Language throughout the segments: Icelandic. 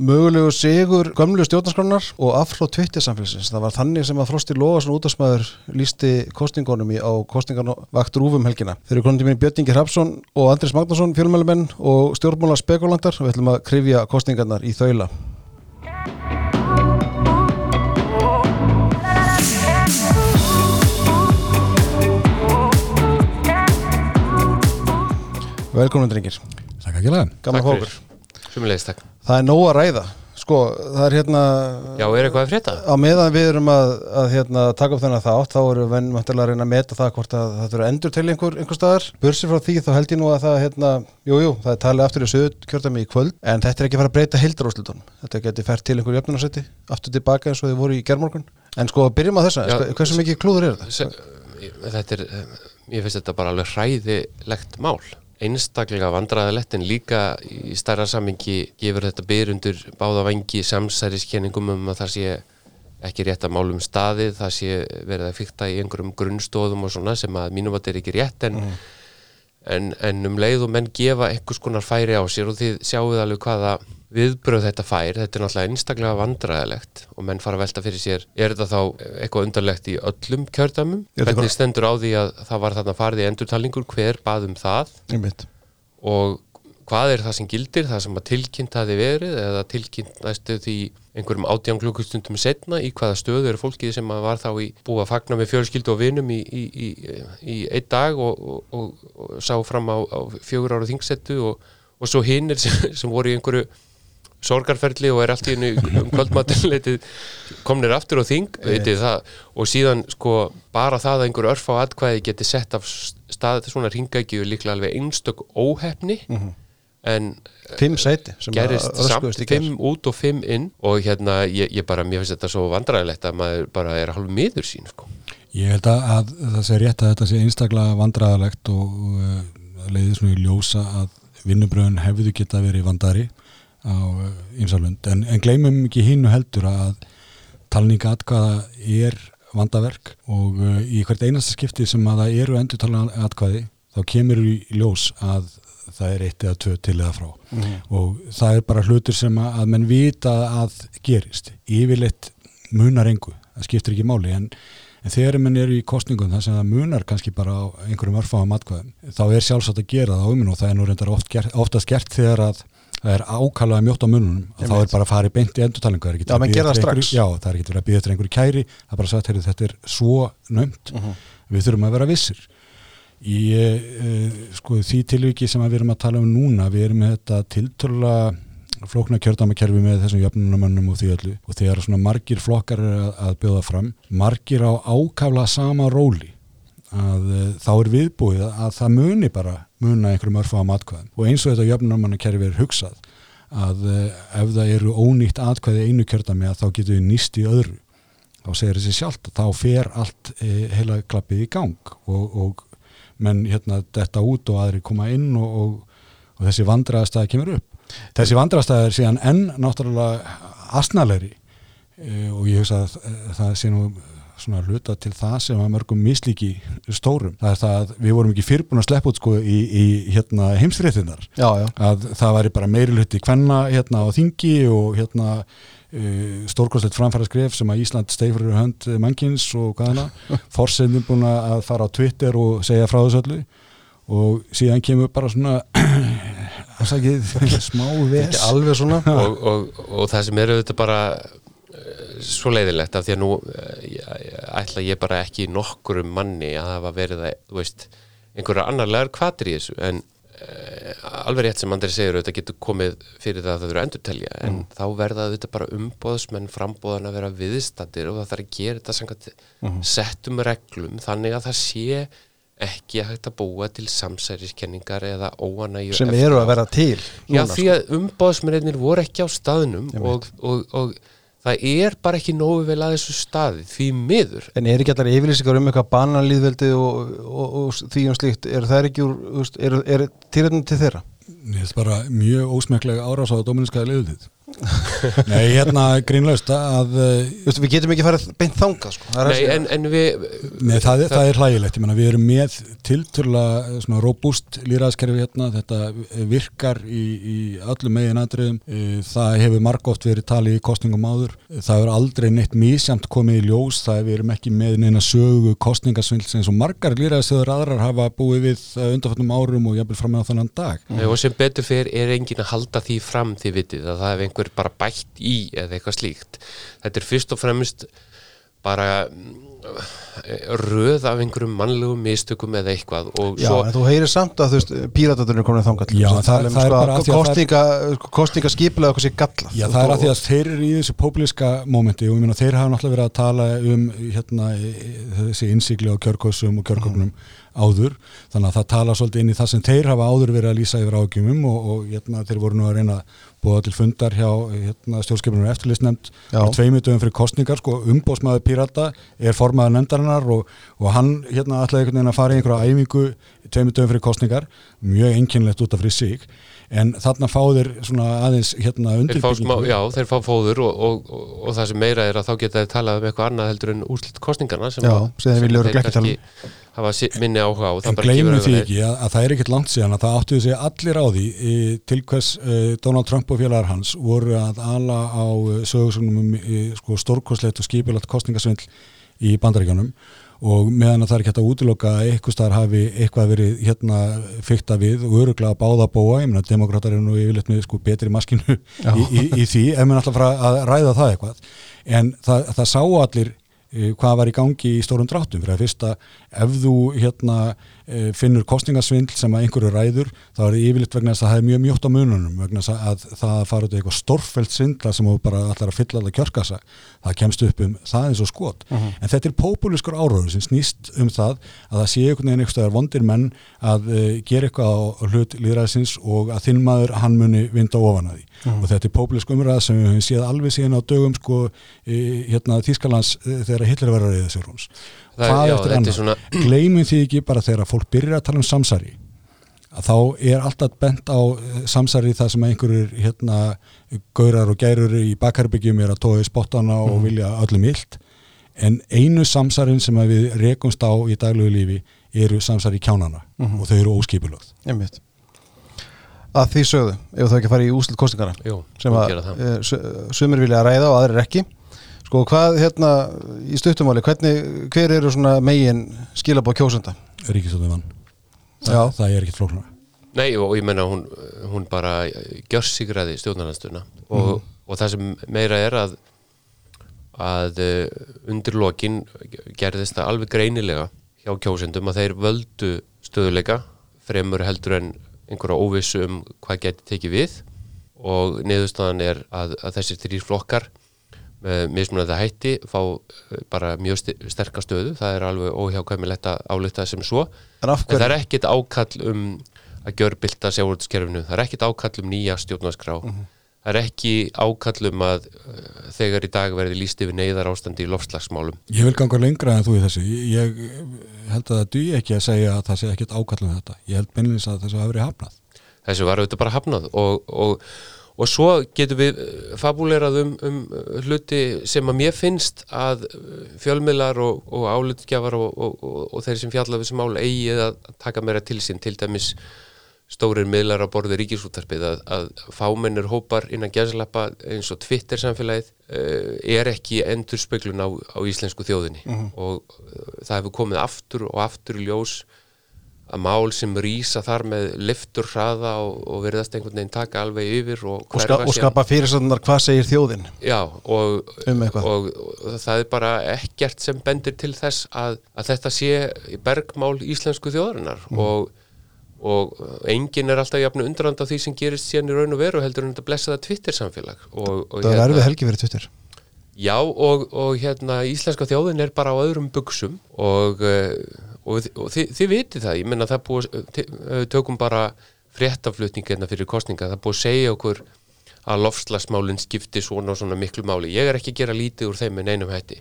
mögulegu sigur gömlu stjórnarskronar og afhróð Twitter samfélagsins. Það var þannig sem að Frosti Lóðarsson útastmaður lísti kostingunum í, á kostingarvakt Rúfum helgina. Þeir eru konandi mín Björningi Hrapsson og Andris Magnússon, fjölmjölumenn og stjórnmála spekulantar. Við ætlum að krifja kostingarnar í þaula. Velkomin drengir. Takk ekki lega. Gaman Takk fókur. fyrir. Sumulegis takk. Það er nóg að ræða. Sko, það er hérna Já, er eitthvað að frétta? á meðan við erum að, að hérna, taka upp þennan þátt, þá erum við möntilega að reyna að meta það hvort að það þurfa endur til einhver, einhver staðar. Bursið frá því þá held ég nú að það, hérna, jú, jú, það er talið aftur í söðu kjörtami í kvöld, en þetta er ekki að fara að breyta hildaróslutunum. Þetta geti fært til einhver jöfnunarsætti, aftur tilbaka eins og þið voru í gerðmorgun. En sko, byrjum á þessa, Já. sko, Einstaklega vandræðilegt en líka í stærra samingi gefur þetta byr undir báða vangi samsæriskenningum um að það sé ekki rétt að málum staðið, það sé verið að fykta í einhverjum grunnstóðum og svona sem að mínum að þetta er ekki rétt en, en, en um leið og menn gefa einhvers konar færi á sér og þið sjáuð alveg hvaða viðbröð þetta fær, þetta er náttúrulega einstaklega vandræðilegt og menn fara að velta fyrir sér er þetta þá eitthvað undarlegt í öllum kjördæmum, þetta hvernig stendur á því að það var þarna farið í endurtalningur, hver bað um það? Og hvað er það sem gildir, það sem að tilkynnt hafi verið eða tilkynnt næstu því einhverjum átján klukkustundum setna í hvaða stöðu eru fólkið sem að var þá í búið að fagna með fjölskyldu og vinum í, í, í, í einn dag og, og, og, og sá fram á, á fjögur ára þingsettu og, og svo hinnir sem, sem voru í einhverju sorgarferli og er allt í hennu um kvöldmatunleitið komnir aftur á þing það. Og síðan sko bara það að einhver örf á atkvæði geti sett af stað svona ringækju líklega alveg einstök óhefni en Fimm sæti sem að gerist samt fimm út og fimm inn. Og hérna ég, ég bara, mér finnst þetta svo vandræðilegt að maður bara er hálf miður sín sko. Ég held að, að það sé rétt að þetta sé einstaklega vandræðalegt og uh, leiði svona í ljósa að vinnubröðun hefðu geta verið vandari á ymsalund en, en gleymum ekki hinnu heldur að talninga atkvæða er vandaverk og uh, í hvert einasta skipti sem að það eru endur talninga atkvæði þá kemur í ljós að það er eitt eða tvö til eða frá. Og það er bara hlutur sem að, að menn vita að gerist. Yfirleitt munar engu það skiptir ekki máli. En, en þegar menn eru í kostningum þar sem það munar kannski bara á einhverjum örfáum atkvæðum þá er sjálfsagt að gera það á uminn og það er nú reyndar oft gert, oftast gert þegar að það er ákalaða mjótt á mununum og þá er bara að fara í beint í endurtalingu það er ekki er verið að býða eftir einhverju kæri. Það er bara sagt, heyrðu, þetta er svo nömt við þurfum að vera vissir. Í uh, sko, því tilviki sem að við erum að tala um núna við erum með þetta tiltölulega flókna kjördamakerfi með þessum jöfnunamönnum og því öllu. Og þegar svona margir flokkar er að, að bjóða fram margir á ákafla sama róli að uh, þá er viðbúið að það muni bara muna einhverjum örfa á matkvæðum og eins og þetta jöfnunamannakerfi er hugsað að uh, ef það eru ónýtt atkvæði einu kjördami að þá getur við nýst í öðru þá segir þessi sjálft þá fer allt uh, heila klappið í gang og, og menn hérna detta út og aðri koma inn og, og, og þessi vandræðastæði kemur upp. Þessi vandræðastæði er síðan enn náttúrulega asnalegri og ég hugsa að það sé nú svona hluta til það sem að mörgum mislíki stórum. Það er það að við vorum ekki fyrirbúin að sleppa út sko í, í hérna já. að það væri bara meiri hluti kvenna hérna á þingi og hérna uh, stórkostlegt framfæra skref sem að Ísland steifur hönd mannkins og hvað hana forsendin búin að fara á Twitter og segja frá þessu öllu og síðan kemur bara svona afsakið smá ves Ekki alveg svona. og, og, og það sem er auðvitað bara svo leiðilegt af því að nú eh, ætla ég bara ekki nokkurum manni að hafa verið að, þú veist, einhverja annarlegar kvatir í þessu. En uh, alveg rétt sem Andri segir auðvitað getur komið fyrir það að það eru endurtelja. En þá verða auðvitað bara umbóðsmenn frambóðan að vera viðstattir og það þarf að gera þetta samkvæmt settum reglum þannig að það sé ekki hægt að búa til samsæriskenningar eða óanægju Sem eru að vera til. Já, núna, því sko. að umbáðsmennir voru ekki á staðnum og, og, og það er bara ekki nógu vel að þessu staði því miður. En er ekki allar yfirlýsingar um eitthvað bananlýðveldi og, og, og því um slíkt, er það ekki úr, veist, er, er tilhörnum til þeirra? Mér finnst bara mjög ósmeklega árás á dominíska leiðið Nei, hérna grínlaust að eh, veist, við getum ekki farið beint þangað sko. Það er Nei, en, en við Nei, það, er- það er hlægilegt, ég menna við erum með tilturlega svona robust líraðskerfi hérna, þetta virkar í, í öllum megin atriðum, það hefur margótt verið talið í kostningum áður, það hefur aldrei neitt mísjamt komið í ljós, það við erum ekki með neina sögu kostningasvindls eins og margar líraðstöður aðrar hafa búið við undanfjöldum árum og jafnvel fram með á þannan dag. Nei, og sem betur fyrir er engin að halda því fram því vitið að það einhver bara bætt í eða eitthvað slíkt. Þetta er fyrst og fremst bara mm, röð af einhverjum mannlegum mistökum eða eitthvað og Já, svo en þú heyrir samt að þú veist, píratatunir er komin þangað Já, Þú veist, það- tala um, það er sko, bara að kostninga, kostninga skipilega okkur sér galla Já, það er að því að þeir eru í þessu pópulíska mómenti og ég meina þeir hafa náttúrulega verið að tala um hérna e- e- þessi innsigli á kjörkosum og kjörkognum áður. Þannig að það tala svolítið inn í það sem þeir hafa áður verið að lýsa yfir ágjumum og, og hérna, þeir voru nú að reyna að búa til fundar hjá hérna, stjórnskipunum eftirlistnefnd Já. tveimu dögum fyrir kostningar sko, umbósmaður Pírata er formaður nefndarinnar og, og hann hérna ætlaði einhvern veginn að fara í einhverja æfingu tveimu dögum fyrir kostningar mjög einkennlegt út af fyrir sig en þarna fá þeir svona aðeins hérna þeir fá, smá, undirbyggingu já, þeir fá fóður og, og, og, og það sem meira er að þá geta þeir talað um eitthvað annað heldur en úrslit kostningarna sem, Já, að- sem þeir vilja örugglega ekki tala um. kannski hafa minni áhuga á og það En gleymum því ekki að, að það er ekkert langt síðan að það áttuðu sig allir á því e, til hvers e, Donald Trump og félagar hans voru að ala á e, sögursögnum um e, sko, stórkoslegt og skipilagt kostningasvindl í bandaríkjanum og meðan að það er ekki hægt að útiloka að eitthvað staðar hafi eitthvað verið hérna fykta við og öruglega báða bóa, ég meina demokrátar eru nú yfirleitt með sko betri maskinu í, í, í því, ef alltaf fara að ræða það eitthvað. En það, það sáu allir eh, hvað var í gangi í stórum dráttum. Fyrir að fyrsta ef þú hérna finnur kostningasvindl sem að einhverju ræður þá er það yfirleitt vegna þess að það er mjög mjótt á mununum vegna þess að það að fara út í eitthvað stórfælt svindla sem þú bara allar að fylla allar kjörkassa. Það kemst upp um það eins og skot. En þetta er pópuliskur áróður sem snýst um það að það sé einhvern veginn eitthvað vondir menn að uh, gera eitthvað á hlut líðræðsins og að þinn maður hann muni vinda ofan að því. Og þetta er pópulisk umræða sem við höfum séð alveg síðan á dögum sko í, hérna Að hvað já, eftir er annað, svona- gleymum því ekki bara þegar að fólk byrjar að tala um samsari að þá er alltaf bent á eh, samsari það sem einhverjur hérna gaurar og gærur í bakharbyggjum er að tóa í spottana og vilja öllum illt. En einu samsarin sem að við rekumst á í daglegu lífi eru samsari kjánana og þau eru óskipulögð Einmitt. að því sögðu, ef það ekki að fara í úslit kostningana Jú, sem að eh, sumir vilja ræða og aðrir ekki sko hvað hérna í stuttumáli hvernig, hver eru svona megin skilabóð kjósenda? Ríkistöðu vann. Já. það, það er ekkit flóknar Nei og ég menna hún, hún bara gjörsigraði stjórnarnanstuna og, og það sem meira er að að uh, undir lokin gerðist það alveg greinilega hjá kjósendum að þeir völdu stöðuleika fremur heldur en einhverja óvissu um hvað geti tekið við. Og niðurstaðan er að, að þessir þrýr flokkar mismunandi hætti fá eh, bara mjög sti- sterka stöðu, það er alveg óhjákvæmilegt að álita sem svo. En En það er ekkit ákall um að gjörbylta sjávarútskerfinu, það er ekkit ákall um nýja stjórnarskrá, það er ekki ákall um að uh, þegar í dag verði líst yfir neyðar ástandi í lofslagsmálum. Ég vil ganga lengra en þú í þessu. Ég, held að það duði ekki að segja að það sé ekkit ákallum þetta. Ég held beinleins að þessu hafi verið hafnað. Þessu var auðvitað bara hafnað og, og, og svo getum við uh, fabulerað um, um uh, hluti sem að mér finnst að uh, fjölmiðlar og, og álutgjafar og, og, og, og þeir sem fjalla við sem mál eigi að taka meira til sín til dæmis stórir miðlar á borði ríkisúttarpið að, að fámennir hópar innan gæðslappa eins og Twitter samfélagið er ekki endur speglun á, á íslensku þjóðinni. Og uh, það hefur komið aftur og aftur í ljós að mál sem rýsa þar með liftur hraða og, og verðast einhvern veginn taka alveg yfir og, og, ska, og skapa fyrirstæðunar hvað segir þjóðin? Já, og, Um og, það er bara ekkert sem bendir til þess að, að þetta sé bergmál íslensku þjóðarinnar. Mm. og, og enginn er alltaf jafn undrand á því sem gerist síðan í raun og veru heldur en þetta blessaða Twitter samfélag og, og það er erfið helgi fyrir Twitter. Já og, og hérna íslenska þjóðin er bara á öðrum buksum og, uh, og, og þið, þið vitið það, ég menna það búið tökum bara fréttaflutning hérna fyrir kostninga, það búið að segja okkur að lofslagsmálinn skipti svona og svona miklu máli, ég er ekki að gera lítið úr þeim með neinum hætti.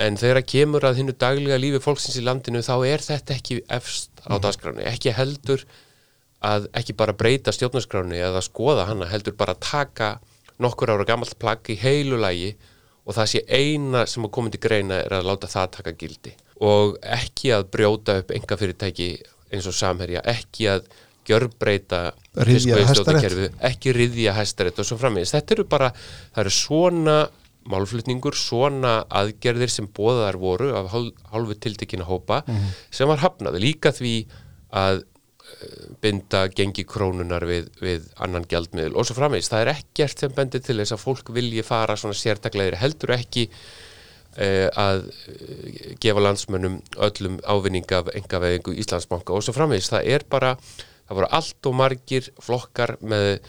En þegar kemur að hinnu daglega lífi fólksins í landinu þá er þetta ekki efst á dagskráni, ekki heldur að ekki bara breyta stjórnarskráni eða skoða hana, heldur bara taka nokkur ára gamalt plagg í heilu lægi og það sé eina sem að koma til greina er að láta það taka gildi og ekki að brjóta upp enga fyrirtæki eins og samherja, ekki að gjörbreyta ekki riðja hæstarétt og svo framvegis. Þetta eru bara, það eru svona málflutningur, svona aðgerðir sem bóðar voru af hálf, hálfu tiltekina hópa sem var hafnað líka því að eh, binda gengi krónunar við, við annan gjaldmiðl og svo framvegis. Það er ekkert sem bendir til þess að fólk vilji fara svona sértaklegir heldur ekki að eh, gefa landsmönnum öllum ávinning af engaveðingu Íslandsbanka og svo framvegis. Það er bara, það voru allt og margir flokkar með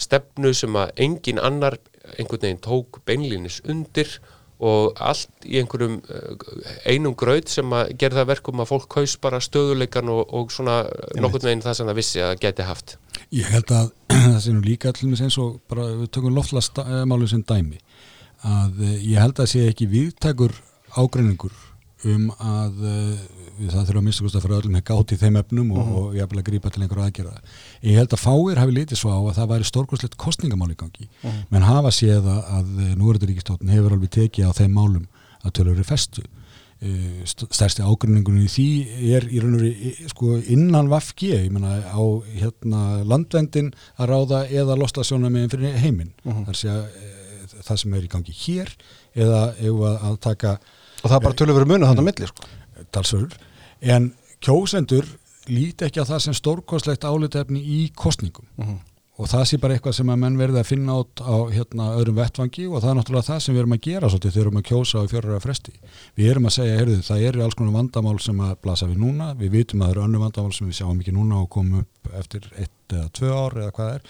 stefnu sem að engin annar einhvern veginn tók beinlínis undir og allt í einhverjum eh, einum graut sem að gera það verkum að fólk kaus bara stöðuleikan og, og svona nokkurn veginn það sem það vissi að geti haft. Ég held að það sé nú líka allir eins og bara við tökum loftlasmálum sem dæmi að eh, ég held að sé ekki viðtækur ágreiningur um að uh, það þurfa að mista kost að fyrir öllum hekka átt í þeim efnum og, Mhm. og ég vil að grípa til einhverju aðgerða. Ég held að fáir hafi litið svo á að það væri stórkostlegt kostningamál í gangi Mhm. menn hafa séð að, að núverður ríkistóttin hefur alveg tekið á þeim málum að tölur festu Uh, stærsti ágrinningunum í því er í raun og veru sko, innan VFG, ég menna á hérna, landvendin að ráða eða lostasjóna með fyrir heiminn Mhm. þar sé að það sem er í gangi hér eða ef að, að taka og það er bara tölur verið munið þannig að milli sko. talsörur en kjósendur líti ekki á það sem stórkostlegt álitefni í kostningum Mhm. og það sé bara eitthvað sem að menn verði að finna át á hérna, öðrum vettvangi og það er náttúrulega það sem við erum að gera svolítið þegar við erum að kjósa á fjörara fresti. Við erum að segja, heyrðu, það eru alls konar vandamál sem að blasa við núna, við vitum að það eru önnu vandamál sem við sjáum ekki núna og komum upp eftir eitt eða tvö ár eða hvað er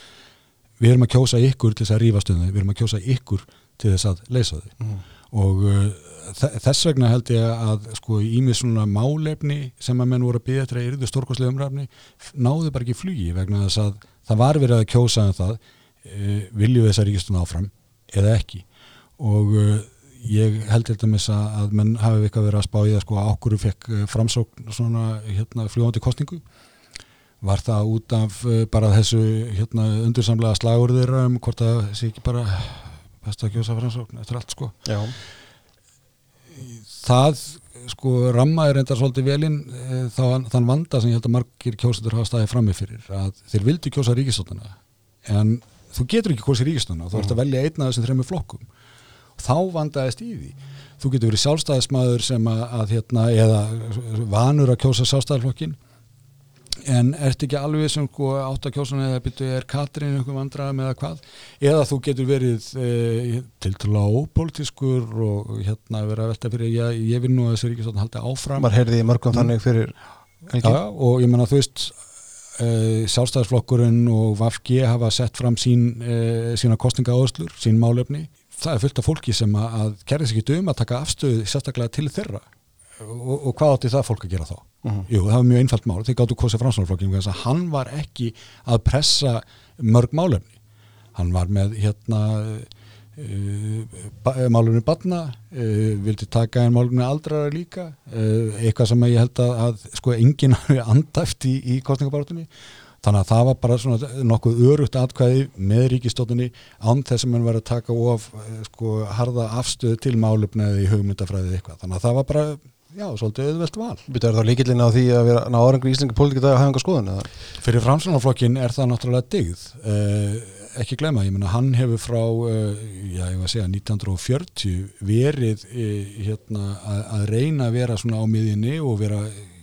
við erum að kjósa ykkur til þess að rífa stöðum við erum að kjósa ykkur til þess að leysa þau. Mhm. og uh, þe- þess vegna held ég að sko ímið svona málefni sem að menn voru að byggja eftir að yrðu stórkostlega umræfni náðu bara ekki flugi vegna þess að það var verið að kjósa um það uh, vilju þess að ríkistun áfram eða ekki. Og uh, ég held til dæmis að, að menn hafi eitthvað verið að spá í að sko ákvöru fekk uh, framsókn svona hérna fljúandi kostningu var það út af uh, bara þessu hérna undursamlega slagur þeirra um hvort að þessi ekki bara best að kjósa framsókn eftir allt sko? Já. það sko rammaði reyndar svolítið velinn e, þá, þann vanda sem ég held að margir kjósendur hafa staðið frammi fyrir að þeir vildu kjósa ríkistóttuna en þú getur ekki kjósa ríkistóttuna þú ert að velja einn af þessum þreymur flokkum. Og þá vandaðist í því. Þú getur verið sjálfstæðismæður sem að, að hérna, eða vanur að kjósa sjálfstæðisflokkin en ert ekki alveg sem sko, átt að kjósa eða byrju er Katrín einhver vandræðum eða hvað? Eða þú getur verið e, til á ópolítiskur og hérna vera að velta fyrir ég, ég vil nú að þessi ríkisvöldin haldi áfram. Maður heyrði í mörgum þannig fyrir helgi. Já, og ég menna þú veist e, sjálfstæðisflokkurinn og VFG hafa sett fram sín, e, sína kostninga áherslur, sín málefni. Það er fullt af fólki sem að, að kerði sig ekki um að taka afstöðu sérstaklega til þeirra og, og hvað átti það fólk að gera þá? Mhm. Jú, það var mjög einfalt mál, þeir gáttu kosið framsvonarflokkin þess að hann var ekki að pressa mörg málefni hann var með hérna uh, málefni badna uh, vildi taka en málefni aldrara líka uh, eitthvað sem ég held að, að sko enginn hafi andæft í, í kostningabarátunni þannig að það var bara svona nokkuð örugt atkvæði með ríkistóttunni án þess að mann var að taka of sko harða afstöðu til málefni eða í hugmyndafræðið eitthvað, þannig að það var bara já, svolítið auðvelt val. Býtu er þá líkillin á því að vera ná árangur í Íslinga pólitík dag að hafa enga skoðun eða? Fyrir framsvonarflokkin er það náttúrulega digð uh, ekki glemma, ég menna hann hefur frá uh, já, ég var að segja 1940 verið uh, hérna, að, að reyna að vera svona á miðinni og vera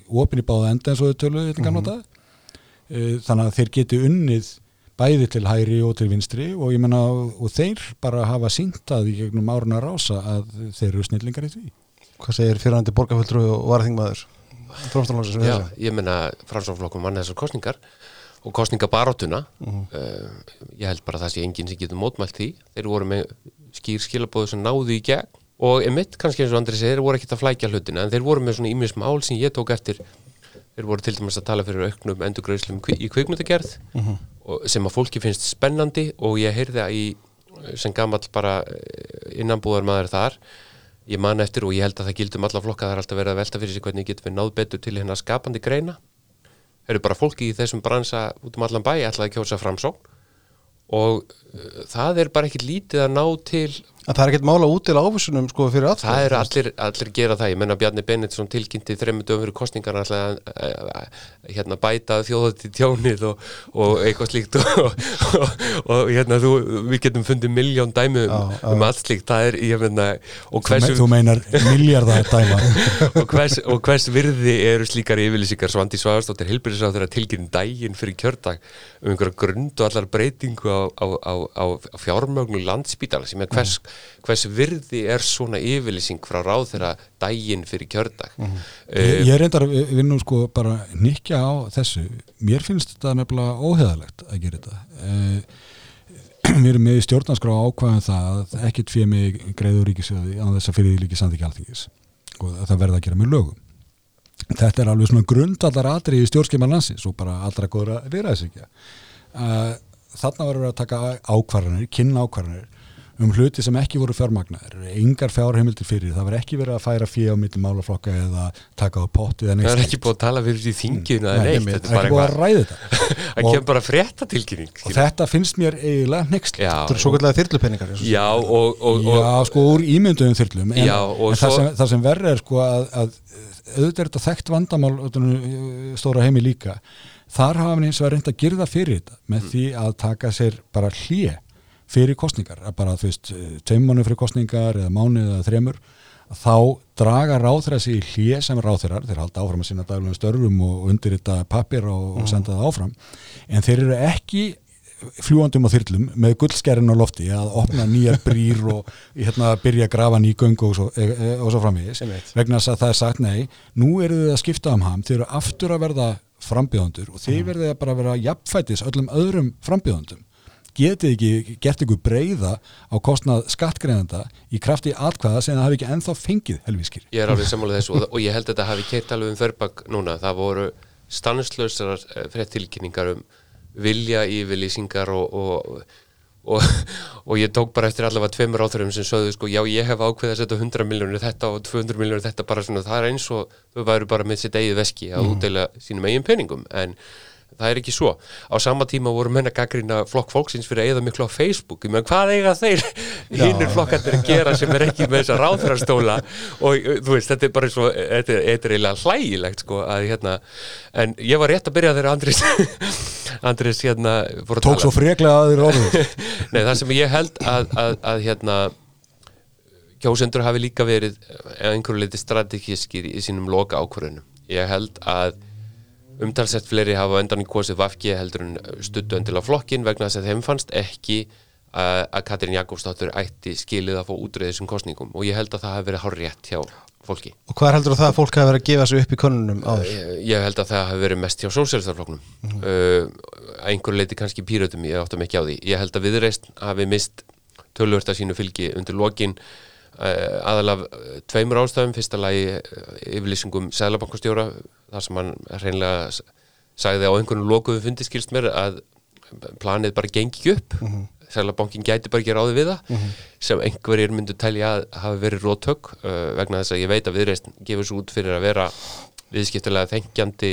opin í báða enda eins og þau þetta gamla dag uh, þannig að þeir geti unnið bæði til hæri og til vinstri og ég menna og þeir bara hafa sínt að í gegnum áruna rása að þeir eru snillingar í því Hvað segir fyrirhandi borgarfulltrú og varðingmaður? Ég meina framsóknflokkum mann þessar kostningar og kostningabaróttuna Mhm. uh, ég held bara að það sé enginn sem getur mótmælt því þeir voru með skýr skilabóðu sem náðu í gegn og emitt kannski eins og Andri segir, þeir voru ekkert að flækja hlutina en þeir voru með svona ímis mál sem ég tók eftir þeir voru til dæmis að tala fyrir auknum endurgrauðslum í kvikmyndagerð Mhm. og sem að fólki finnst spennandi og ég heyrði að í sem gamall bara innanbúðar maður þar ég man eftir og ég held að það gildum alla flokka það er alltaf verið að velta fyrir sig hvernig getum við náð betur til hérna skapandi greina. Eru bara fólki í þessum bransa út um allan bæ ætlaði að kjósa framsókn og það er bara ekkit lítið að ná til En það er ekkert mála út til ávísunum sko fyrir allt það eru allir, allir gera það, ég menna Bjarni Benediktsson tilkynnti þremmu dögum fyrir kostningar að hérna bæta þjóðati tjónið og, og eitthvað slíkt og, og, og hérna þú, við getum fundið miljón dæmi um, um allt slíkt, það er, ég menna hversu, þú meinar miljardar dæma. Og, hvers, og hvers virði eru slíkar yfirlýsingar? Svandi Svavarsdóttir Hilbjörnsráð þeirra tilkynning daginn fyrir kjördag um einhverja grund og allar breytingu á, á, á, á, á fjármögnu landsbítala sem er hvers, hvers virði er svona yfirlýsing frá ráð þeirra daginn fyrir kjördag Ég, uh, ég reyndar að við nú sko bara nikja á þessu. Mér finnst þetta nefnilega óheðalegt að gera þetta. Uh, við erum með í stjórnarskrá ákvæðum það að ekkert fyrir mig greiður ríkisjóði á þess að fyrir líki samþykja alþingis og að það verða að gera með lögum. Þetta er alveg svona grundallar atri í stjórnskeiman landsins og bara allra þess ekki. Uh, þarna verður að taka ákvarðanir, kynna ákvarðanir um hluti sem ekki voru fjármagnaðir, engar fjárheimildir fyrir, það var ekki verið að færa fjö á milli málaflokka eða taka á potti það er ekki búið að tala fyrir því þinginu það er er ekki búið að eitthvað ræða þetta. Það kemur bara frétta tilkynning og þetta finnst mér eiginlega nexl já, Þetta eru svo kallega þyrlupenningar já og, og, og, Já, sko úr ímynduðum þyrlum en, Já, en það, svo- sem, það sem verður er sko að, að auðvitað er þetta þekkt vandamál utan, stóra heimi líka þar hafa hann eins og að reynda að girða fyrir þetta með Mm. því að taka sér bara hlje fyrir kostningar að bara þú veist, tveim mánu fyrir kostningar eða mánu eða þremur þá draga sig í hlje sem ráþærar, þeir halda áfram að sinna daglegum störfum og undir þetta pappir og, Mm. og senda það áfram en þeir eru ekki fljúandum á þyrlum með gullskerinn á lofti að opna nýjar brýr og hérna, byrja að grafa ný göngu og svo, e, e, og svo framvegis vegna þess að það er sagt nei, nú eru þið að skipta um ham, þið eru aftur að verða frambjöðundur og þið verðið að bara vera jafnfætis öllum öðrum frambjöðundum getið ekki gert ykkur breyða á kostnað skattgreðenda í krafti atkvæða sem það hafi ekki ennþá fengið helvískir? Ég er alveg sammála þessu og, og ég held að þetta hafi keitt alveg um þörbak núna. Það voru stanslösar frétt tilkynningar um vilja yfirlýsingar og, og, og, og ég tók bara eftir allavega tveimur áþurum sem sögðu sko, já ég hef ákveðið að setja 100 miljónir þetta og 200 miljónir þetta bara svona, það er eins og þau væru bara með sitt eigið veski að útdeila sínum eigin peningum. En það er ekki svo. Á sama tíma voru menn að gaggrina flokk fólksins fyrir að eða miklu á Facebook. Menn hvað eiga þeir hinnir flokkarnir að gera sem er ekki með þessa ráðfærastóla og uh, þú veist, þetta er bara svo, þetta er, þetta er eiginlega hlægilegt sko að hérna, en ég var rétt að byrja þegar Andris, Andris hérna tók svo freklega að þér orðið Nei, það sem ég held að, að, að hérna kjósendur hafi líka verið einhverju leiti strategískir í sínum loka ákvörðunum. Ég held að umtalsett fleiri hafa endan í kosið vafki heldur en stuttu endilega flokkin vegna þess að þeim fannst ekki að, að Katrín Jakobsdóttur ætti skilið að fá útröðið þessum kostningum og ég held að það hafi verið hár rétt hjá fólki. Og hvað heldur það að fólk hafi verið að gefa sig upp í konunum áður? Ég, ég held að það hafi verið mest hjá sósélstarflokknum mm uh, einhver leiti kannski pírötum, ég áttum ekki á því. Ég held að viðreist hafi mist tölvört að sínu fylgi undir lokin. uh, aðalaf uh, tveimur ástæðum, fyrsta lagi uh, yfirlýsingum Sælabankastjóra þar sem hann hreinlega s- sagði á einhvern lokuðu fundi skilst mér að planið bara gengi upp. Mm Sælabankin gæti bara ekki ráði við það. Sem einhverjir myndu telja að hafi verið rótök uh, vegna þess að ég veit að viðreist gefur svo út fyrir að vera viðskiptilega þengjandi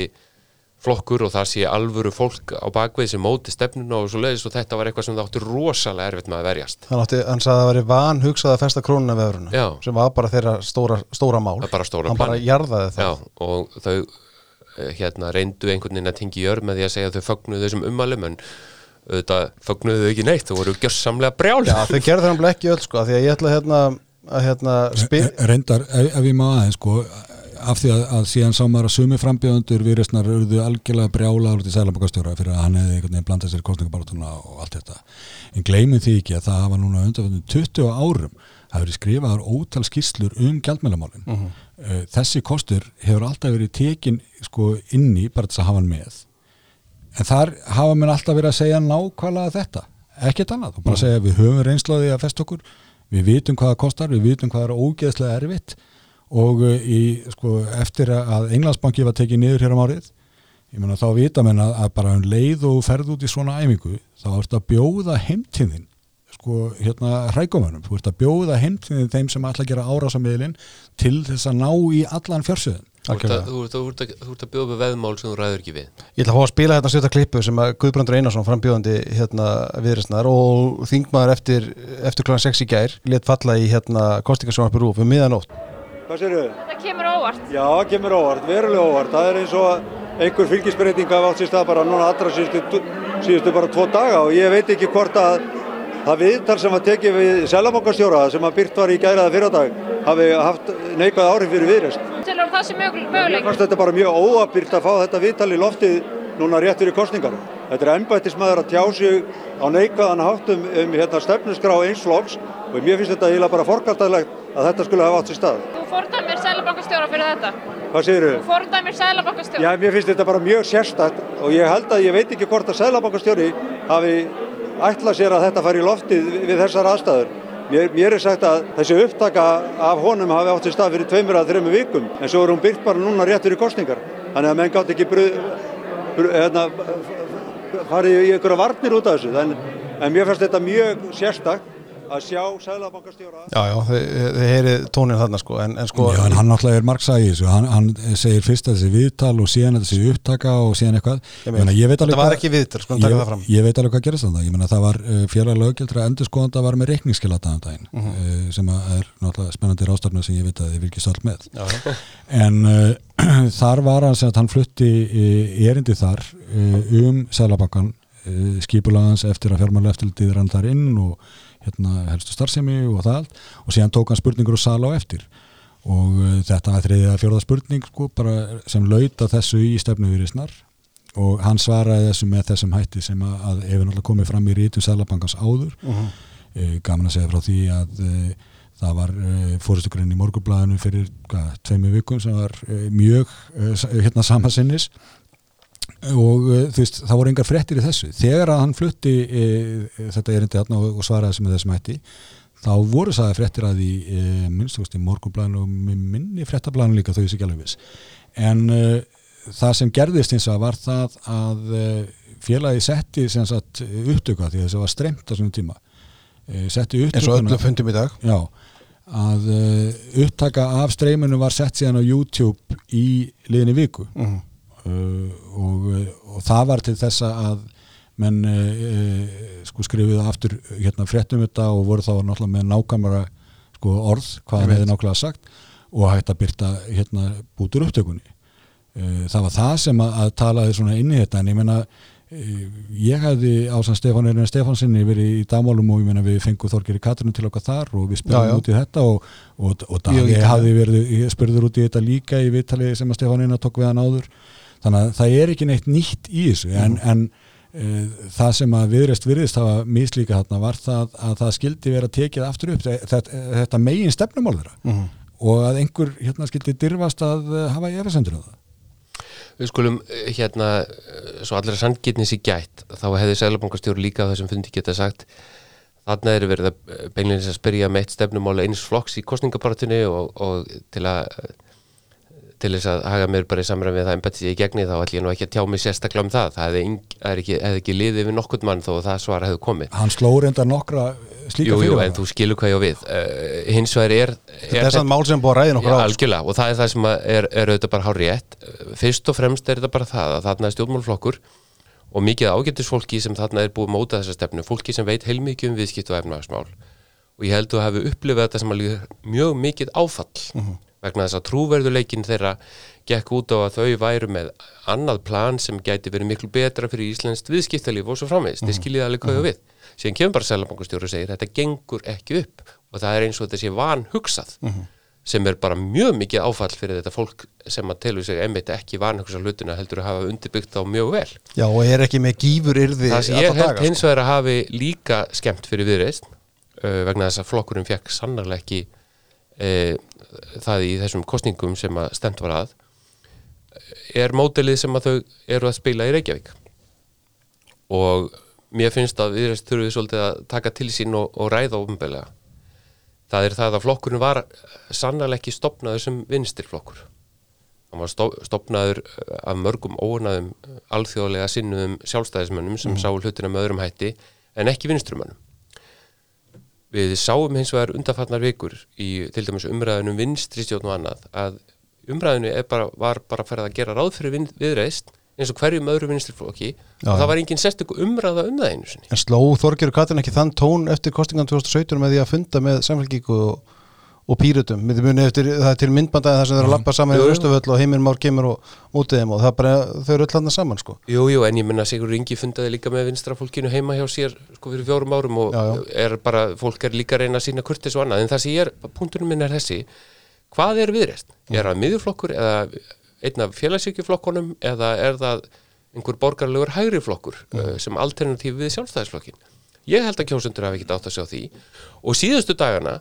flokkur og það sé alvöru fólk á bakvið sem móti stefnuna og svo leiðis og þetta var eitthvað sem það átti rosalega erfitt með að verjast Hann, átti, hann sagði að það væri van hugsað að festa krónuna við öðruna Já. sem var bara þeirra stóra, stóra mál Það bara stóra Hann bara planið. jarðaði það Já, og þau eh, hérna reyndu einhvern veginn að tengja í jörð með því að segja að þau fögnuðu þessum ummælum en auðvitað fögnuðu þau ekki neitt þau voru gjörsamlega brjál Já, þau gerðu það ekki öll sko, því að ég ætla hérna að hérna spil reyndar, ef, ef af því að, að síðan sá maður að sumi frambjöðundur viðreistnar urðu algjörlega brjála út í sælabakastjóra fyrir að hann hefði einhvern veginn blandað sér kostningabartuna og allt þetta. En gleymið því ekki að það hafa núna undanfjöndum 20 árum hafa verið skrifaðar ótal skýrslur um gjaldmælamálin Mhm. uh, þessi kostur hefur alltaf verið tekin sko inni bara þess að hafa hann með. En þar hafa mér alltaf verið að segja nákvæmlega þetta, ekkert annað. Og bara segja við höfum reynslaði að festa okkur. Við vitum hvað það kostar, við vitum hvað það er ógeðslega erfitt og uh, í, sko, eftir að Englandsbanki var tekið niður hér á árið ég meina þá vita menn að, að bara um leið og ferð út í svona æmingu þá ertu að bjóða heimtíðin sko, hérna hrækumönum, þú ert að bjóða heimtíðin þeim sem ætla að gera árásamiðlin til þess að ná í allan fjársöðin Þú ert að- þú ert að- þú ert að- þú ert að bjóða með veðmál sem þú ræður ekki við Ég ætla að fá að spila hérna stjórta klippu sem að Guðbrandur Einarsson frambjóðandi hérna viðræstnar og þingmaður eftir, eftir kl. 6 í gær let falla í hérna um miðanótt. Hvað sér þau? Það kemur óvart. Já, það kemur óvart, verulega óvart. Það er eins og að einhver fylgisbreyting hafa átt sér stað bara núna allra síðustu, síðustu bara tvo daga og ég veit ekki hvort að það viðtal sem að tekið við Sælabankastjóra sem að byrt var í gæraða fyrradag hafi haft neikvæð áhrif fyrir viðrest. Tilur það sem möguleik. fannst þetta bara mjög óabyrt að fá þetta viðtal í loftið núna rétt fyrir kostningar. Þetta er ennbættismæður að tjá sig á neikvæðan hátt um, hérna, stefnusgrá eins flokks og mér finnst þetta eiginlega bara forkaltalegt að þetta skulle hafa átt sér stað. Þú fordæmir sælabankastjóra fyrir þetta. Hvað segir Þú fordæmir sælabankastjóra. Já, mér finnst þetta bara mjög sérstætt og ég held að ég veit ekki hvort að Sælabankastjóri hafi ætlað sér að þetta fari í loftið við þessar aðstæður. Mér, mér er sagt að þessi upptaka af honum hafi átt sér stað fyrir tveimur að þreimur vikum en svo er hún byrt bara núna rétt fyrir kostningar. Þannig að menn gátt ekki bröð, bröð, hérna, farið í einhverja varnir út af þessu. En, en mér finnst þetta mjög sérstætt að sjá Sælabankastjóra Já, já, þið, heyrið tónin þarna sko, en, en sko, Já, en hann náttúrulega er margsæði í þessu, hann, hann segir fyrst að þessi viðtal og síðan að þessi upptaka og síðan eitthvað Ég meina, ég veit alveg þetta var hvað- ekki viðtal, sko, taka ég, það fram. ég veit alveg hvað gerist þannig, ég meina það var uh, félag löggjaldra endurskoðanda var með reikningskilataðan daginn Mhm. uh, sem að er náttúrulega spennandi rástafna sem ég veit að þið vil ekki stolt með Já, já. en uh, þar var hann sem að hann flutti uh, erindi þar uh, um Sælabankan uh, skipulagans eftir að fjármála eftirlitið rann þar inn og hérna helstu starfsemi og það allt. Og síðan tók hann spurningur og sala á eftir. Og uh, þetta var þriðið að fjóraða spurning sko, sem lauta þessu í stefnu við snar og hann svaraði þessu með þessum hætti sem að, að hefur náttúrulega komið fram í rítum Sælabankans áður. Mhm. uh, gaman að segja frá því að uh, það var uh, fóristugurinn í morgunblæðinu fyrir hvað, tveimu vikum sem var uh, mjög uh, hérna samasinnis og uh, þú veist, það voru engar fréttir í þessu. Þegar að hann flutti uh, þetta erindi þarna og, og svaraði með þessum hætti þá voru sagði fréttir að því uh, minnstugust í morgunblæðinu og minni fréttablæðinu líka þau þessi viss. En uh, það sem gerðist eins og var það að félagi setti sem sagt upptöka því að þessu var stremt á svona tíma. Setti eins og öllum fundum í dag. já, að upptaka af streyminu var sett síðan á YouTube í liðinni viku. Mhm. uh, og, uh, og það var til þessa að menn uh, sko skrifuðu aftur hérna fréttum þetta og voru þá náttúrulega með nákvæmara sko orð hvað Einmitt. hefði nákvæmlega sagt og hægt að byrta hérna bútur upptökunni það var það sem að, að talaði svona inn í þetta en ég meina uh, ég hefði ásand Stefán Eirin Stefánsinni verið í dagmálum og ég meina við fengum Þorgeri Katrinu til okkar þar og við spurðum út í þetta og, og, og ítarlega. hafði verið spurður út í þetta líka í viðtali sem að Stefán Einar tók við hann áður þannig að það er ekki neitt nýtt í þessu en, en uh, það sem að viðrest virðist hafa mislíka þarna var það að það skildi vera tekið aftur upp þetta, þetta megin stefnumál þeirra. Mhm. og að einhver hérna skildi dyrfast að uh, hafa efasendur á það. Við skulum eh, hérna, svo allra sangitnis í gætt, þá hefði Sælabankastjóri líka á þessum fundi geta sagt þarna er verið að beinleins að spyrja með eitt stefnumála eins flokks í kostningabaratinu og, og til að til þess að haga mér bara í samræmi við það embætti ég gegni þá ætlum ég nú ekki að tjá mig sérstaklega um það það hefði, er ekki, hefði ekki liðið við nokkurt mann þó að það svar hefði komið hann sló reyndar nokkra slíka Jú, jú, fyrirvara. en þú skilur hvað ég á við uh, hins vegar er, Þetta er samt mál sem búið að ræða Já, nokkur á. algjörlega, og það er það sem að er, er auðvitað bara hár rétt. Fyrst og fremst er þetta bara það að þarna er stjórnmálflokkur og mikið ágættis fólki sem þarna er búið að móta þessa stefnu, fólki sem veit heilmikið um viðskipt og efnahagsmál. Og ég held að hafi upplifað þetta sem að líða mjög mikið áfall vegna þess að trúverðuleikin þeirra gekk út á að þau væru með annað plan sem gæti verið miklu betra fyrir Íslandst viðskiptalíf og svo framvegist, þið skiljið alveg hvað ég á við. Síðan kemur bara Sælabankastjóri og segir þetta gengur ekki upp og það er eins og þetta sé van hugsað sem er bara mjög mikið áfall fyrir þetta fólk sem að telur sig einmitt ekki vanhugsa hlutina heldur að hafa undirbyggt þá mjög vel. Já, og er ekki með gífur yrði Það sem ég held daga, hins sko. vegar að hafi líka skemmt fyrir viðreist uh, vegna þess að flokkurinn fekk sannarlega ekki uh, það í þessum kostningum sem að stemt var að er mótilið sem að þau eru að spila í Reykjavík. Og mér finnst að viðreist þurfið svolítið að taka til sín og, og ræða ofnbeglega það er það að flokkurinn var sannarlega ekki stopnaður sem vinstirflokkur hann var stofnaður eh, af mörgum óunaðum alþjóðlega sinnuðum sjálfstæðismönnum sem sáu hlutina með öðrum hætti en ekki vinstrumönnum við sáum hins vegar undanfarnar vikur í til dæmis umræðunum vinstri stjórn og annað að umræðinu bara, var bara að ferða að gera ráð fyrir viðreist eins og hverjum öðru vinstriflokki. Og það var engin sérstök umræða um það einu sinni. En sló Þorgerur Katrin ekki þann tón eftir kostingan 2017 með því að funda með samfélgíku og, og pýrutum eftir, það er til myndbandaði þar sem þeir eru að lappa saman í Jú, jú. Östuföll og Heimir Már kemur og mótið þeim og það er bara, þau eru öll hann saman sko Jú, jú, en ég minna Sigur Ingi fundaði líka með vinstrafólkinu heima hjá sér sko fyrir fjórum árum og Já, já. er bara, fólk er líka að reyna að sína kurtis og annað, en það sem ég er, punkturinn minn er þessi hvað er viðreist? Er það miðurflokkur eða einn af félagsvíkjuflokkunum eða er það einhver borgarlegur hægri flokkur uh, sem alternatíf við sjálfstæðisflokkin? Ég held að kjósundur hafi ekki átt að sjá því og síðustu dagana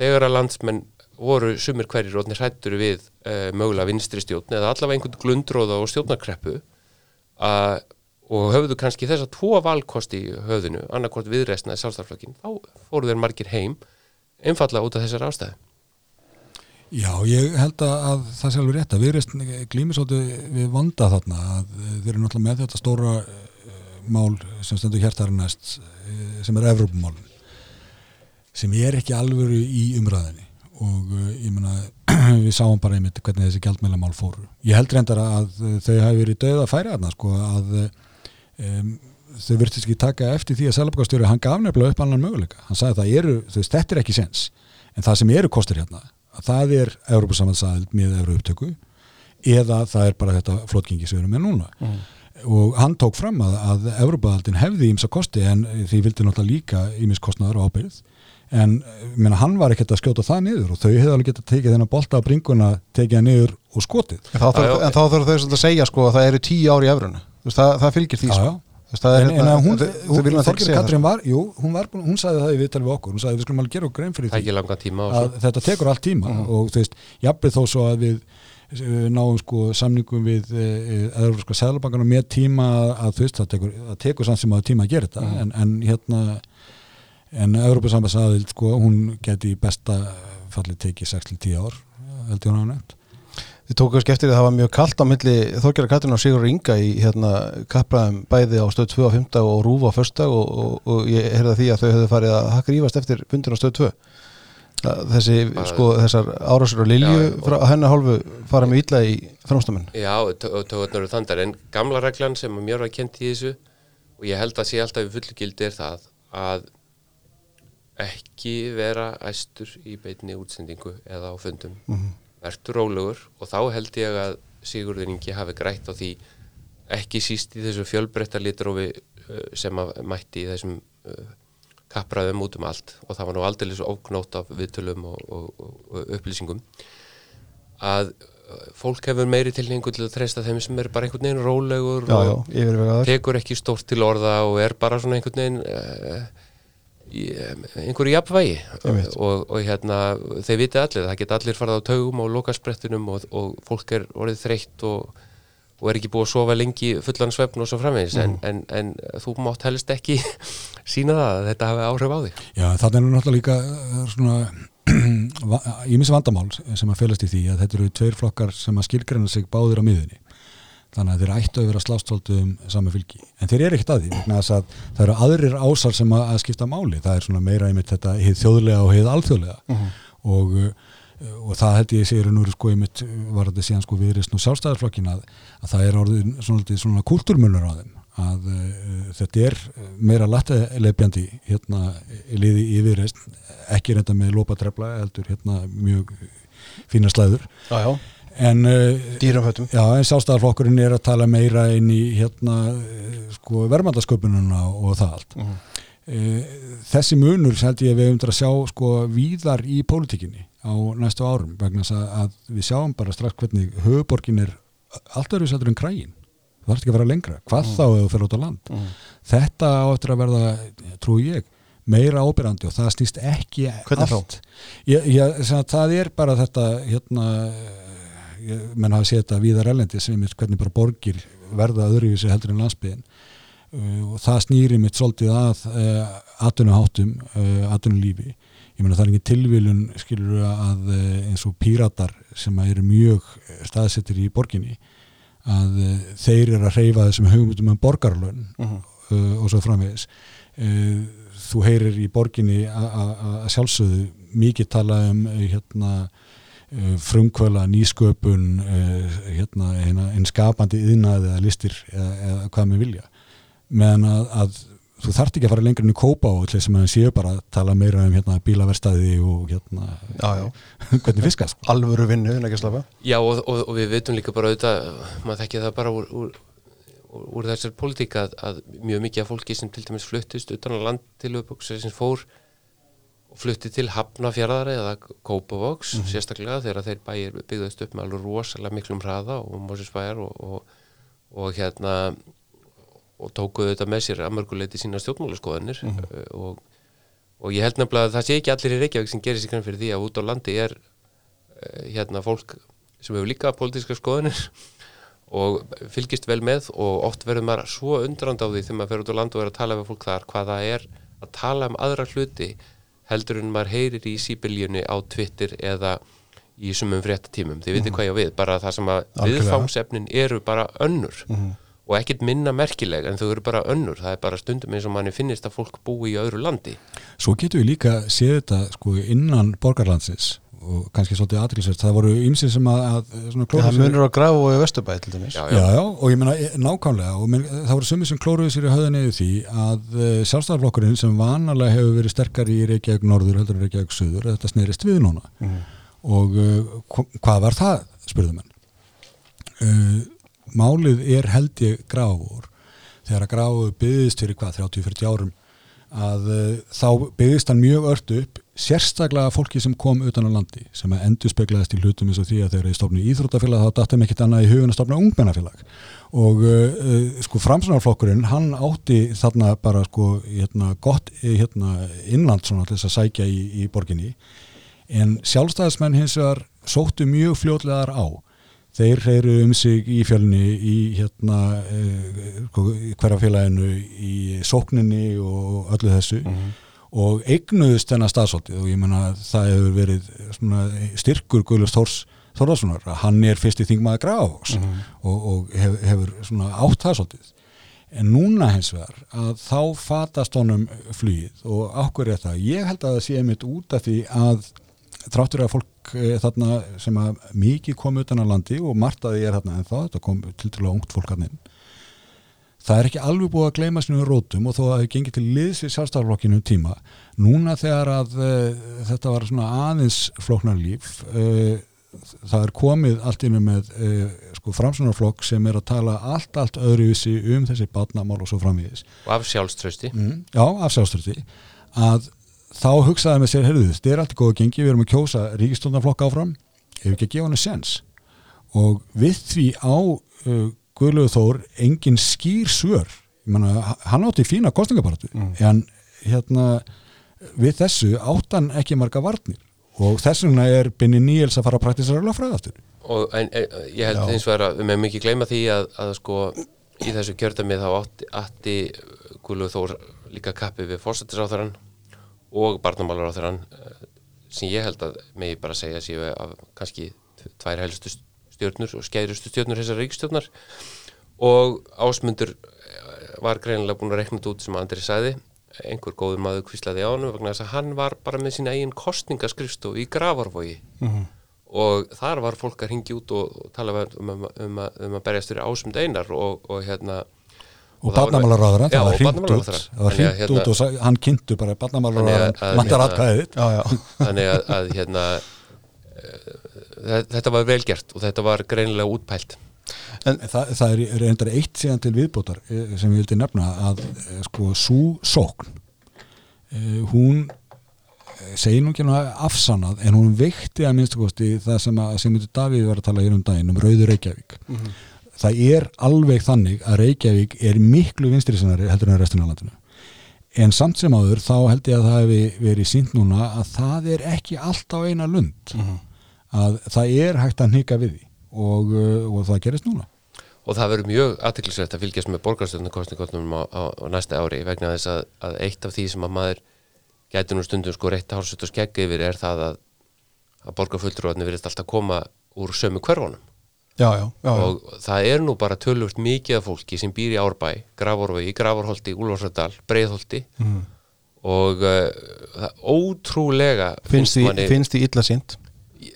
þegar að landsmenn voru sumir hverjir og hrættur við uh, mögulega vinstri stjórn eða allavega einhvern glundróða og stjórnarkreppu að, og höfðu kannski þessa tvo valkosti í höfðinu, annarkvort viðreisna eða sjálfstæðarflokkin, þá fóru þeir margir heim einfallega út af þessar ástæðu. Já, ég held að, að það sé alveg rétt að við erum glýmisóti við vanda þarna að eh, þeir eru náttúrulega með þetta stóra uh, mál sem stendur hjertarinn næst uh, sem er Evrópumálun sem er ekki alvöru í umræðinni og uh, ég meina við sáum bara einmitt hvernig þessi gjaldmælamál fóru. Ég held reyndar að uh, þau hafi verið döð að færa þarna sko að um, þau virtist ekki taka eftir því að Sælabokastjóri hann gaf nefnilega upp annan möguleika. Hann sagði að það eru, þetta er ekki sens en það sem eru kostur hérna að það er Európa-samansaðild með Európa-upptöku eða það er bara þetta flotgengi sem við erum með núna. Og hann tók fram að, að Európa-aldin hefði ímsa kosti en því vildi náttúrulega líka ímis kostnaður og ábyrð en menna, hann var ekkert að skjóta það niður og þau hefði alveg getað tekið þennan bolta á bringuna tekið hann niður og skotið. En þá þarf þau svolítið að segja sko að það eru tíu ári í efruna það, það fylgir því sko. það er en, en hérna- að hún, Þorgir Katrin sko. var, jú, hún, var, hún sagði það í viðtali við okkur, hún sagði við skulum alveg gera okkur grein fyrir því. að þetta tekur allt tíma og þú veist, jafnveg þó svo að við eh, náum sko samningum við eða sko sæðlabankana með tíma að, að þú veist, það tekur, það tekur samt sem að tíma að gera þetta. En, en hérna en Európa-sambandsaðild sko, hún geti í besta falli tekið 6-10 ár held ég hún nefnt. Þið tóku kannski eftir að það var mjög kalt á milli Þorgerðar Katrin og Sigur Inga í hérna kapraðum bæði á stöð 2 á 5 og rúfa á 1 og, og, og ég heyrði því að þau hefðu farið að hakka rífast eftir fundin á stöð 2 Það- þessi, Bara- sko, þessar árásur og lilju Já, frá hennar hálfu fara mjög illa í framstamenn Já, tögurnar eru þandar en gamla reglan sem mér var kent í þessu og ég held að sé alltaf í fullugildi er það að ekki vera æstur í beinni útsendingu eða á fundum. Verður rólegur og þá held ég að Sigurður Ingi hafi grætt á því ekki síst í þessu fjölbreytta litrófi uh, sem að mætti í þessum uh, kappræðum út um allt. Og það var nú aldrei svo óknótt af viðtölum og, og, og, upplýsingum að uh, fólk hefur meiri tilhengu til að treysta þeim sem er bara einhvern veginn rólegur Já, já, og tekur ekki stórt til orða og er bara svona einhvern veginn einhverju jafnvægi. Og, og hérna þeir viti allir, það geta allir farið á taugum og lokasprettunum og, og fólk er orðið þreytt og, og er ekki búið að sofa lengi fullan svefn og svo framvegis. En, en, en þú mátt helst ekki sína það að þetta hafi áhrif á þig. Já, þannig er náttúrulega líka uh, svona ímis vandamál sem að félast í því að þetta eru tveir flokkar sem að skilgreina sig báðir á miðunni þannig að þeir ættu að vera slástóldu um sama fylgi. En þeir eru ekkert að því að það eru aðrir ásar sem að, að skipta máli. Það er svona meira einmitt þetta hið þjóðlega og hið alþjóðlega. Og, uh, og það held ég segir nú sko einmitt var þetta síðan sko viðrist nú sjálfstæðarflokkin að, að það er orðið svona, svona kultúrmunur á þeim. Að uh, þetta er meira lataleipjandi hérna liði í viðrist ekki reynda með lópatrefla heldur hérna mjög fína slæður. Já, já, en Já, en sjálfstæðarflokkurinn er að tala meira inn í hérna eh, sko verðmændasköpununa og það allt. Eh, Þessi munur held ég að við höfum til að sjá sko víðar í pólitíkinni á næstu árum vegna að, við sjáum bara strax hvernig höfuborgin er allt öðru sættur en krægin. Það þarf ekki að vera lengra. Hvað þá ef þú fer út á land? Þetta á eftir að verða, trúi ég, meira ábyrrandi og það snýst ekki Hvernig allt. Ég, ég, það er bara þetta hérna menn hafa séð þetta víðar elendi sem er hvernig bara borgir verða öðruvísi heldur en landsbyðin uh, og það snýri mitt svolítið að uh, atvinnuháttum, uh, atvinnulífi. Ég meina það er ekki tilvílun skilur að eins og píratar sem eru mjög staðsettir í borginni að þeir eru að reyfa þessum hugmyndum um borgarlön Mhm. uh, og svo framvegis. Þú heyrir í borginni að sjálfsögðu mikið tala um hérna frumkvöla, nýsköpun uh, hérna, hérna, einn skapandi yðnaði eða listir eða, eða hvað með vilja. Meðan að, að þú þarft ekki að fara lengur inn í kópa og til sem að séu bara að tala meira um hérna, bílaverstaði og hérna, Já, já, hvernig fiskast alvöru vinnu, en ekki að slafa Já og, og, og við veitum líka bara auðvitað, maður þekki það bara úr, úr, úr, þessar pólitík að, að mjög mikið af fólki sem til dæmis fluttist utan á land til uppbóksins fór og flutti til Hafnafjörðar eða Kópavogs sérstaklega þegar þeir bæir byggðast upp með alveg rosalega miklum hraða og Mósisbæjar og, og, og hérna og tókuðu þetta með sér að mörguleiti sína stjórnmálaskoðanir. Uh, og, og ég held nefnilega að það sé ekki allir í Reykjavík sem gerir sér grann fyrir því að út á landi er uh, hérna fólk sem hefur líka pólitíska skoðanir og fylgist vel með og oft verður maður svo undrand á því þegar maður fer út á land og er að tala við fólk þar hvað það er að tala um aðra hluti heldur en maður heyrir í síbiljunni á Twitter eða í sumum fréttatímum, þið veitir hvað ég við bara það sem að viðfangsefnin eru bara önnur. Og ekkert minna merkileg en þau eru bara önnur. Það er bara stundum eins og manni finnist að fólk búi í öðru landi. Svo getum við líka séð þetta sko, innan borgarlandsins og kannski svolítið aðrilsvært, það voru ymsið sem að, að svona, klóra Það sér- munur á graf og í Vesturbæ til dæmis. Já, Já, já, og ég meina e- nákvæmlega og menn, það voru sumið sem klóruðu sér í höðan eða því að uh, sjálfstæðarflokkurinn sem vanalega hefur verið sterkar í Reykjavík norður heldur en Reykjavík söður, þetta snerist við núna. Og uh, hva- hvað var það, spurðu menn? Uh, Málið er held ég grafur þegar að grafu byggðist fyrir hvað, 30-40 árum að þá byggðist hann mjög ört upp sérstaklega fólki sem kom utan á landi sem að endur speklaðist í hlutum eins og því að þegar þið stofnu íþróttafélag þá dattum ekkit annað í hugun að stofna ungmennafélag. Og uh, uh, sko framsunarflokkurinn hann átti þarna bara sko hérna gott eh, hérna innland svona til þess að sækja í, í borginni. En sjálfstæðismenn hins vegar sóttu mjög fljótlegar á. Þeir reyru um sig í fjölni í hérna uh, hverja félaginu í sókninni og öllu þessu og eignuðust þennan staðsóttið og ég menna að það hefur verið svona styrkur Guðlust Þórs Þórðarssonar að hann er fyrsti þingmaður Grafavogs og, og hef, hefur svona átt það svolítið en núna hins vegar að þá fatast honum flugið og ákveður er það, ég held að það sé einmitt út af því að þráttur að fólk e, þarna sem að mikið kom utan á landi og margt að því er þarna en þá, þetta kom til til að ungt fólk hann inn það er ekki alveg búið að gleyma sinu rótum og þó að það hefur gengið til liðs við sjálfstæðarflokkinu um tíma. Núna þegar að uh, þetta var svona aðeins flóknarlíf uh, það er komið allt innu með uh, sko framsunarflokk sem er að tala allt, allt öðruvísi um þessi batnamál og svo framvíðis og af sjálfströsti mm, já, af sjálfstörti að þá hugsaði með sér, heyrðu þetta er allt góð að gengi, við erum að kjósa ríkistofnarflokk áfram, ef ekki að gefa hann sens. Og við því á Guðlögu Þór engin skýr svör. Ég meina, hann átti fína kostningaparatu en hérna við þessu áttan ekki marga varnir. Og þess vegna er Binni Níels að fara að praktisera lögfræðastur og en, en, ég held Já. eins og að við meðum ekki gleyma því að, að sko í þessu kjördami þá átti, átti Guðlug Þór líka kappi við fórstættisáþarann og barnamálaráþarann sem ég held að megi bara segja séu af kannski tvær helstu stjórnur og skeiðrustu stjórnur þessar ríkstjórnar og ásmundur eh, var greinilega búin að rekna þetta út sem Andri sagði. Einhver góður maður kvíslaði á hann vegna þess að hann var bara með sína eigin kostningaskrifstof í Gravarvogi og þar var fólk að ringi út og, tala um, um, um, um að berjast fyrir ásmund einar og, og hérna og Já, það var hringt út. það var hringt hérna- út og sag, hann kynntu bara barnamálaráðara, Þannig að- að- vantar hérna- atkvæðið. Þitt. Já, já, þannig að, að hérna uh, þetta var vel gert og þetta var greinilega útpælt. En það, það er reyndar eitt síðan til viðbótar eh, sem ég vildi nefna að eh, sko svo sókn eh, hún segir nú ekki náða afsannað en hún veikti að minnstu kosti það sem að Sigmundur Davíð var að tala hér um daginn um Rauður Reykjavík. Það er alveg þannig að Reykjavík er miklu vinstrisinari heldur en restina af landinu. En samt sem áður þá held ég að það hefði verið sínt núna að það er ekki allt á eina lund að það er hægt að hnika við því. Og, uh, og það gerist núna. Og það verður mjög aðteklisvægt að fylgjast með borgarstjórnarkostningotnum á, á, á næsta ári vegna þess að, að eitt af því sem að maður gæti nú stundum sko reitt hársut og skegg yfir er það að, að borgarfulltrúarnir verðist alltaf koma úr sömu hverfunum. Já, já, já, já. og það er nú bara tölvöld mikið af fólki sem býr í Árbæ, Gravorvegi, Gravorholti, Úlfarsardal, Breiðholti. Og uh, það ótrúlega Finnst, því, illa sínt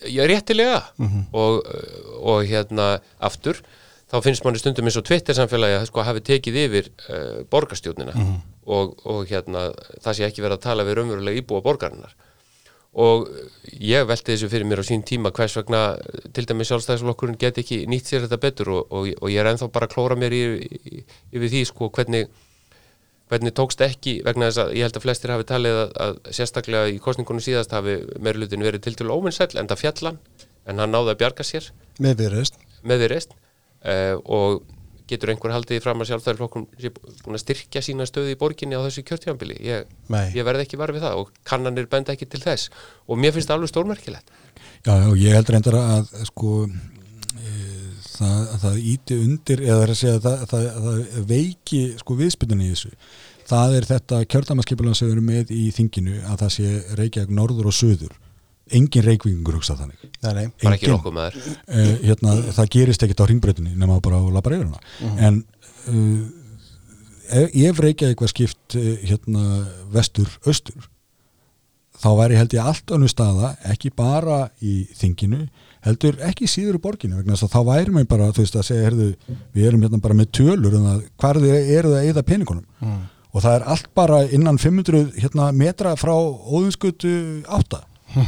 ég er réttilega og, og hérna aftur þá finnst manni stundum eins og Twitter samfélagi að sko hafi tekið yfir uh, borgarstjórnina. Og, og hérna það sé ekki verið að tala við raunverulega íbúa borgarinnar. Og ég velti þessu fyrir mér á sín tíma hvers vegna eh, til dæmis sjálfstæðisflokkurinn get ekki nýtt sér þetta betur og, og, ég er ennþá bara að klóra mér yfir, yfir því sko hvernig hvernig tókst ekki vegna þess að ég held að flestir hafi talið að, að sérstaklega í kostningunum síðast hafi meirlutin verið til til óminnsæll enda fjallan en hann náði að bjarga sér. Með viðreist með því reist uh, og getur einhver haldið fram að sjálfstæðarflokkum sé búin að styrkja sína stöðu í borginni á þessu kjörtjámbili ég, ég verði ekki var við það og kannanir benda ekki til þess. Og mér finnst það alveg stórmerkilegt. Já, já, ég heldur reyndar að sko það, að það íti undir eða er segja að það, það, það veiki sko viðspytunni í þessu. Það er þetta kjördamaskipulega sem við erum með í þinginu að það sé Reykjavík norður og söður engin reykvíkingur hugsa þannig. Nei, nei, þær uh, hérna, það gerist ekkert á ringbreytinni nema bara á labareyðurna en uh, ef, ef Reykjavík var skipt uh, hérna vestur-östur þá væri held ég allt önnu staða ekki bara í þinginu heldur ekki síður í borginu vegna þess að þá væri mig bara þú veist að segja herðu, við erum hérna bara með tölur um það, hvar þið eru það að eyða peningunum. Og það er allt bara innan 500 hérna, metra frá óðinskutu átta.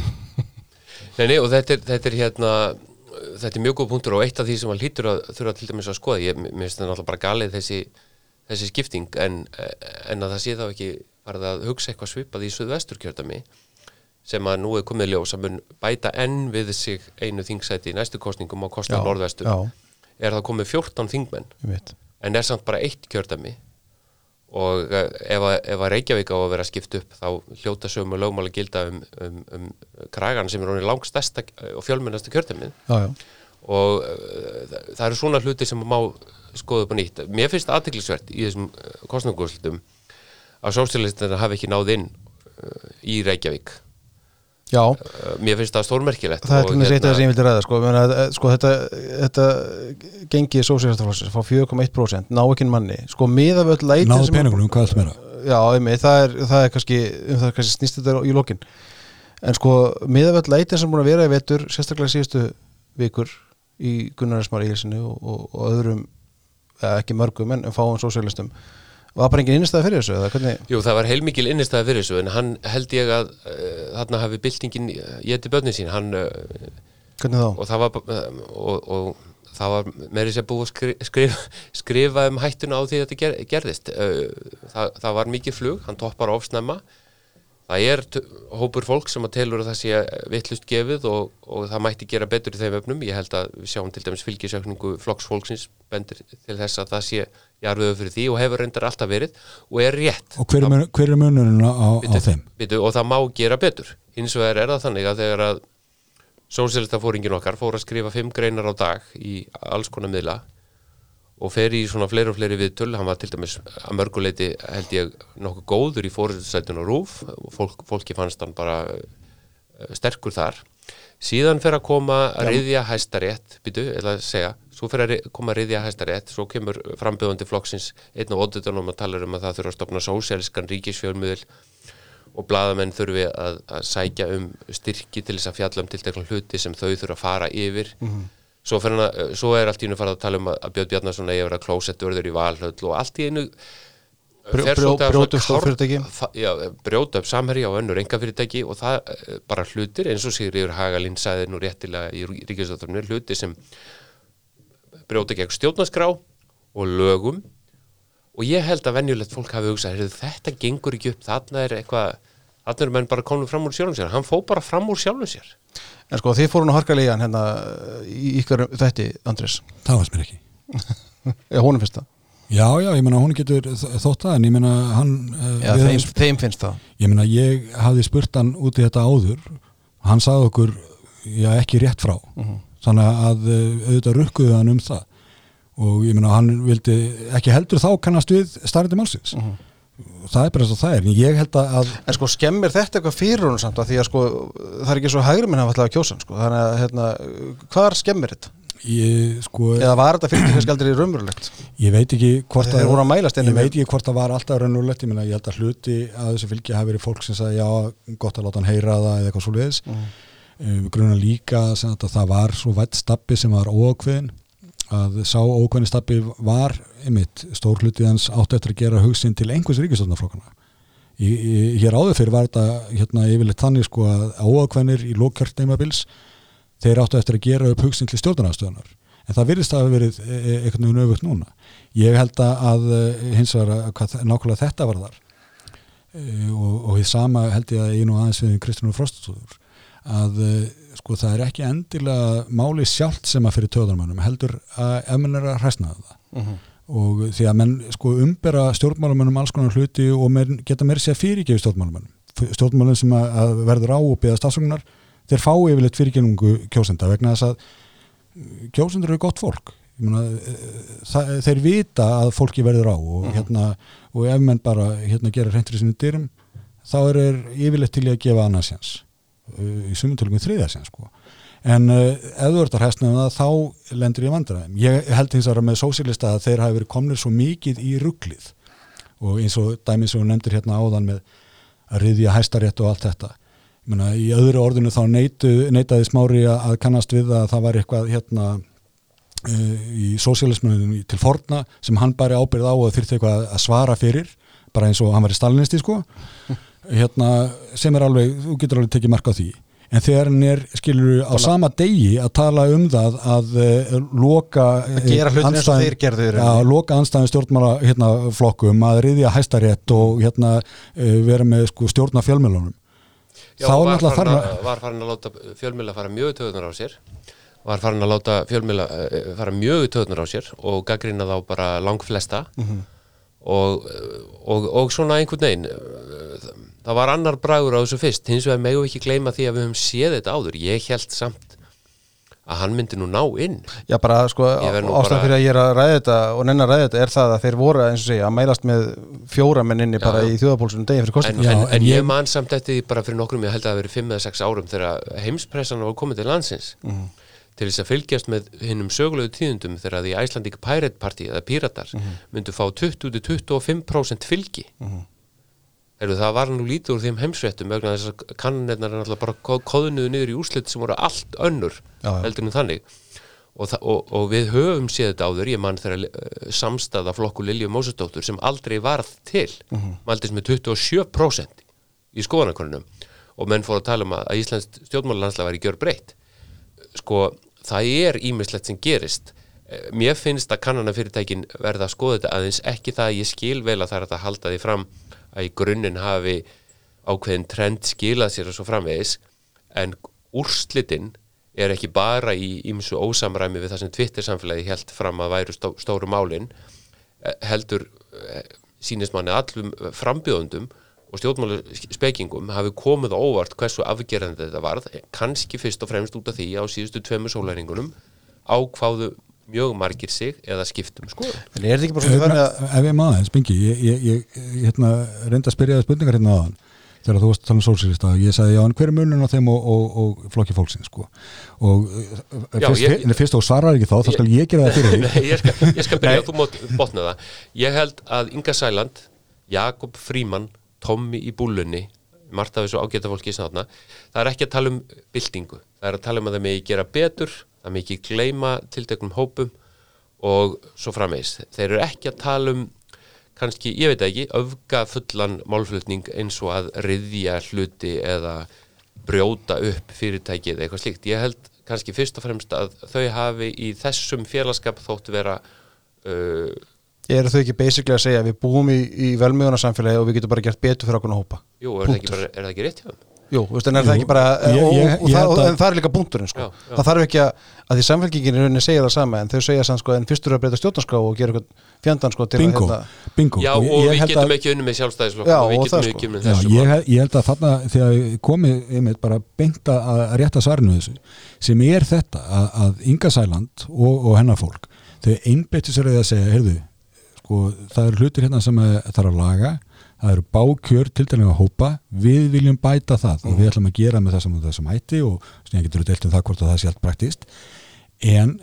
Nei, nei, og þetta er, þetta er hérna þetta er mjög góð punktur og eitt af því sem að hlýtur að þurfa til dæmis að skoða, ég mér finnst það náttúrulega bara galið þessi, þessi skipting en, en að það sé þá ekki farið að hugsa eitthvað svipað í suðvesturkjördami sem að nú er komið ljós að mun bæta enn við sig einu þingsæti í næstu kostningum á kostnum norðvestur. já, er það komið 14 þingmenn? En er samt bara eitt kjördami og eh, ef að, ef að Reykjavík á að vera skipt upp þá hljóta sömu lögmáli gilda um, um, um kragan sem er honum langstesta og fjölmennasta kjördamið og uh, það eru svona hluti sem má skoða upp á nýtt. Mér finnst aðteglisvert í þessum kostningúrslutum að sósíalistina hafi ekki náð inn uh, í Reykjavík. Já. Uh, mér finnst það stórmerkilegt. Það er og til eitt af hérna- það sem ég vildi ræða sko, Ég meina, eh, sko þetta, þetta gengi sósíðastaflósins fá 4,1% ná ekki manni, sko náðu peningunum, hvað allt meira Já, einmitt, það er, það er kannski um það kannski snýst þetta í lokin. En sko, miða við öll lætin sem búin að vera í vetur sérstaklega síðustu vikur í Gunnarsmar Ílsinu og, og, og öðrum, eða ekki mörgum en fáum sósíðalistum var bara engin innstæða fyrir þessu, hvernig Jú, það var heilmikil innistæði fyrir þessu en hann held ég að uh, þarna hafi byltingin getið börnin sín. Hann, uh, hvernig þá? og það var og, og það var meiri sér búið að skri, skrifa, skrifa um hættuna á því að þetta ger, gerðist. Uh, það, það var mikið flug, hann toppar ofsnemma það er hópur fólk sem að telur að það sé vittlust gefið og, og það mætti gera betur í þeim öfnum ég held að við sjáum til dæmis fylgisökningu flokksfólksins bendir til þess að það sé jarðuðu fyrir því og hefur reyndar alltaf verið og er rétt. Og hver er, mun, hver er munurinn á, á Bíddu, þeim? bíddu, og það má gera betur. Hins vegar er það þannig að þegar að sósélistafóringin okkar fór að skrifa fimm greinar á dag í alls konar miðla og fer í svona fleiri og fleiri viðtöl. Hann var til dæmis að mörguleiti held ég nokkuð góður í fórsættun og rúf og fólk, fólki fannst hann bara eh, sterkur þar. Síðan fer að koma að riðja hæstarétt býtu, eða að segja, svo fer að koma að riðja hæstarétt, svo kemur frambjöðandi flokksins einn á oddutunum og talar um að það þurfa að stopna sósélskan ríkisfjölmiðil og blaðamenn þurfi að, að sækja um styrki til þess að fjalla um tiltekna hluti sem þau þurfa að fara yfir. Svo, fer hann að, svo er allt í einu farið að tala um að, Björn Bjarnason eigi að vera klósetturður í valhöll og allt í að brjóta upp stórfyrirtæki? já, brjóta upp samherja og önnur engafyrirtæki og það eh, bara hlutir eins og Sigriður Hagalín sagði nú réttilega í ríkisdótturinu hluti sem brjóta gegn stjórnaskrá og lögum og ég held að venjulegt fólk hafi hugsað "Heyrðu, þetta gengur ekki upp, þarna er eitthvað þarna eru menn bara konum fram úr sjálfum sér. Hann fó bara fram úr sjálfum sér. En sko, þið fóru nú harkalega í hann hérna í ykkar þætti, Andrés. Það varst mér ekki. Já, honum finnst það? Já, já, ég meina hún getur þótt það en ég meina hann uh, Já, þeim, þeim finnst það. Ég meina ég hafði spurt hann út í þetta áður. Hann sagði okkur já ekki rétt frá. Þannig að uh, auðvitað rukkuðu hann um það. Og ég meina hann vildi ekki heldur þá kannast við málsins það er bara eins og það er. En ég held að, að En sko, skemmir þetta eitthvað fyrir hún samt? Að því að sko, það er ekki svo hægri minn að kjósa hann, sko, þannig að hérna, hvar skemmir þetta? ég sko Eða var þetta fyrir kannski aldrei raunverulegt? ég veit ekki hvort að mælast ég veit ekki hvort það var alltaf raunulegt ég ég held að hluti að þessu fylgi hafi verið fólk sem sagði já gott að láta hann heyra það eða eitthvað svo liðis við grunum líka sem að það var svo vætt stappi sem var óákveðin að sá ókvæðin stappi var einmitt stór hlutið hans átt eftir að gera hugsin til einhvers ríkistofnaflokkana í, í, hér áður fyrir var þetta hérna yfirleitt þannig sko að óákveðinir í lókjartneimabils þeir áttu eftir að gera upp hugsin til stjórnarnastöðunar en það virðist að hafa verið e, e, einhvern veginn öfugt núna. Ég held að e, hins vegar að hvað, nákvæmlega þetta var þar og, og því sama held ég að einu aðeins við Kristján Frostsóður að sko það er ekki endilega máli sjálft sem að fyrir töðarmannum heldur að ef mann er að hræsna það uh -huh. og því að menn sko umbera stjórnmálumannum alls konar hluti og menn geta meira sér fyrirgefi stjórnmálumannum stjórnmálum sem að, að verður á og beða stafsögnar þeir fá yfirleitt fyrirgefingu kjósenda vegna þess að kjósendur eru gott fólk mena, það, þeir vita að fólki verður á og, uh -huh. hérna, og ef menn bara hérna, gera reyndur í sinu dyrum þá er yfirleitt til að gefa annarsjans í sumuntölukum þriðarsjans sko. en uh, ef þú ert að hæstna um það þá lendur ég vandræðum. Ég held eins og með sósílista að þeir hafi verið komnir svo mikið í rugglið og eins og dæmið sem þú nefndir hérna áðan með að riðja hæstarétt og allt þetta. Mena, í öðru orðinu þá neytu, neytaði smári að kannast við að það var eitthvað hérna uh, í sósialismunum til forna sem hann bæri ábyrð á og þurfti eitthvað að svara fyrir bara eins og hann var í stalinisti sko hérna, sem er alveg, þú getur alveg tekið marka á því. En þegar hann er, skilur á sama degi að tala um það að uh, loka að gera hlutin eins og þeir gerður að loka anstæðin stjórnmála hérna, flokkum að riðja hæstarétt og hérna, uh, vera með sko, stjórna fjölmjölunum Já, var farin, að, var farin að láta fjölmjöla fara mjög töðunar á sér. Var farin að láta fjölmjöla fara mjög töðunar á sér og gaggrina þá bara lang flesta mm -hmm. og, og, og svona einhvern veginn það var annar bragur á þessu fyrst. Hins vegar megum við ekki gleyma því að við höfum séð þetta áður. Ég held samt að hann myndi nú ná inn. Já bara sko ástæðan fyrir að ég er að ræða þetta og nenn að ræða þetta er það að þeir voru eins og segja að mælast með fjóra menn inni bara í þjóðapólsunum deginn fyrir kostum En, en, en ég man samt eftir því bara fyrir nokkrum ég held að það veri 5 eða 6 árum þegar heimspressan var komið til landsins. Mm -hmm. til þess að fylgjast með hinnum sögulegu tíðundum þegar því Icelandic Pirate Party eða Piratar mm -hmm. myndu fá 20-25% fylgi. Mm -hmm. Heru, það var nú lítið úr þeim heimsvettum vegna þess að kannirnar er náttúrulega bara kóðunuðu niður í úslit sem voru allt önnur heldur en þannig. Og, og, og við höfum séð þetta áður. Ég mann þegar uh, samstaða flokku Lilju Mósustóttur sem aldrei varð til uh -huh. maldist með 27% í skoðanakonunum og menn fór að tala um að Íslands stjórnmálalandslega var í gjör breytt sko það er ímislegt sem gerist. Eh, mér finnst að kannanafyrirtækin verða að skoða þetta aðeins. Ekki það að ég skil vel að það er að halda því fram að í grunninn hafi ákveðin trend skilað sér og svo framvegis en úrslitinn er ekki bara í ímsu ósamræmi við það sem Twitter samfélagi held fram að væru stó, stóru málinn eh, heldur eh, sínist manni allum frambjóðundum og stjórnmáli spekingum hafi komið óvart hversu afgerðandi þetta varð kannski fyrst og fremst út af því á síðustu tveimu sólæringunum ákváðu mjög margir sig eða skiptum sko. En er þetta ekki bara svona þannig að Ef ég maður, Spengi, ég, ég, ég hérna, reynda að spyrja það spurningar hérna aðan þegar þú varst að tala um sólsýrista ég sagði já, en hver er munun á þeim og, og, og flokki fólksins sko? Og já, fyrst, ég, fyrst og svarar ekki þá, þá skal ég gera það fyrir því Nei, ég skal, skal byrja, þú mót botna það. Ég held að Inga Sæland Jakob Fríman, Tommi í búlunni Marta við svo ágæta fólki í snáðna það er ekki að tala um byltingu. Það er að tala um að það megi gera betur það megi gleima tilteknum hópum og svo frammeins þeir eru ekki að tala um kannski, ég veit ekki, öfga fullan málflutning eins og að riðja hluti eða brjóta upp fyrirtæki eða eitthvað slíkt. Ég held kannski fyrst og fremst að þau hafi í þessum félagskap þóttu vera uh, Er þau ekki basically að segja að við búum í, í velmjögunarsamfélagi og við getum bara gert betur fyrir okkur að hópa? Jú, er það, bara, er það ekki rétt hjá þeim? Jú, veist, en er það ekki bara ég, ég, og, og, það, en það er líka punkturinn sko. það þarf ekki að, að því rauninni segja það sama en þau segja sann sko en fyrstur að breyta stjórnarskrá og gera eitthvað fjandan sko til bingo, að hérna bingo. Já og, og við getum að, ekki unni með sjálfstæðislokk og við getum ekki unni með þessu ég, ég held að þarna þegar komið einmitt bara beinta að rétta svarinu þessu sem er þetta að, að Inga Sæland og hennar fólk þau einbettir sér að segja heyrðu, sko, það eru hlutir hérna sem það er að laga það eru bákjör til að hópa. Við viljum bæta það og við ætlum að gera með þessum og þessum hætti og svona getur við deilt um það hvort það sé allt praktist en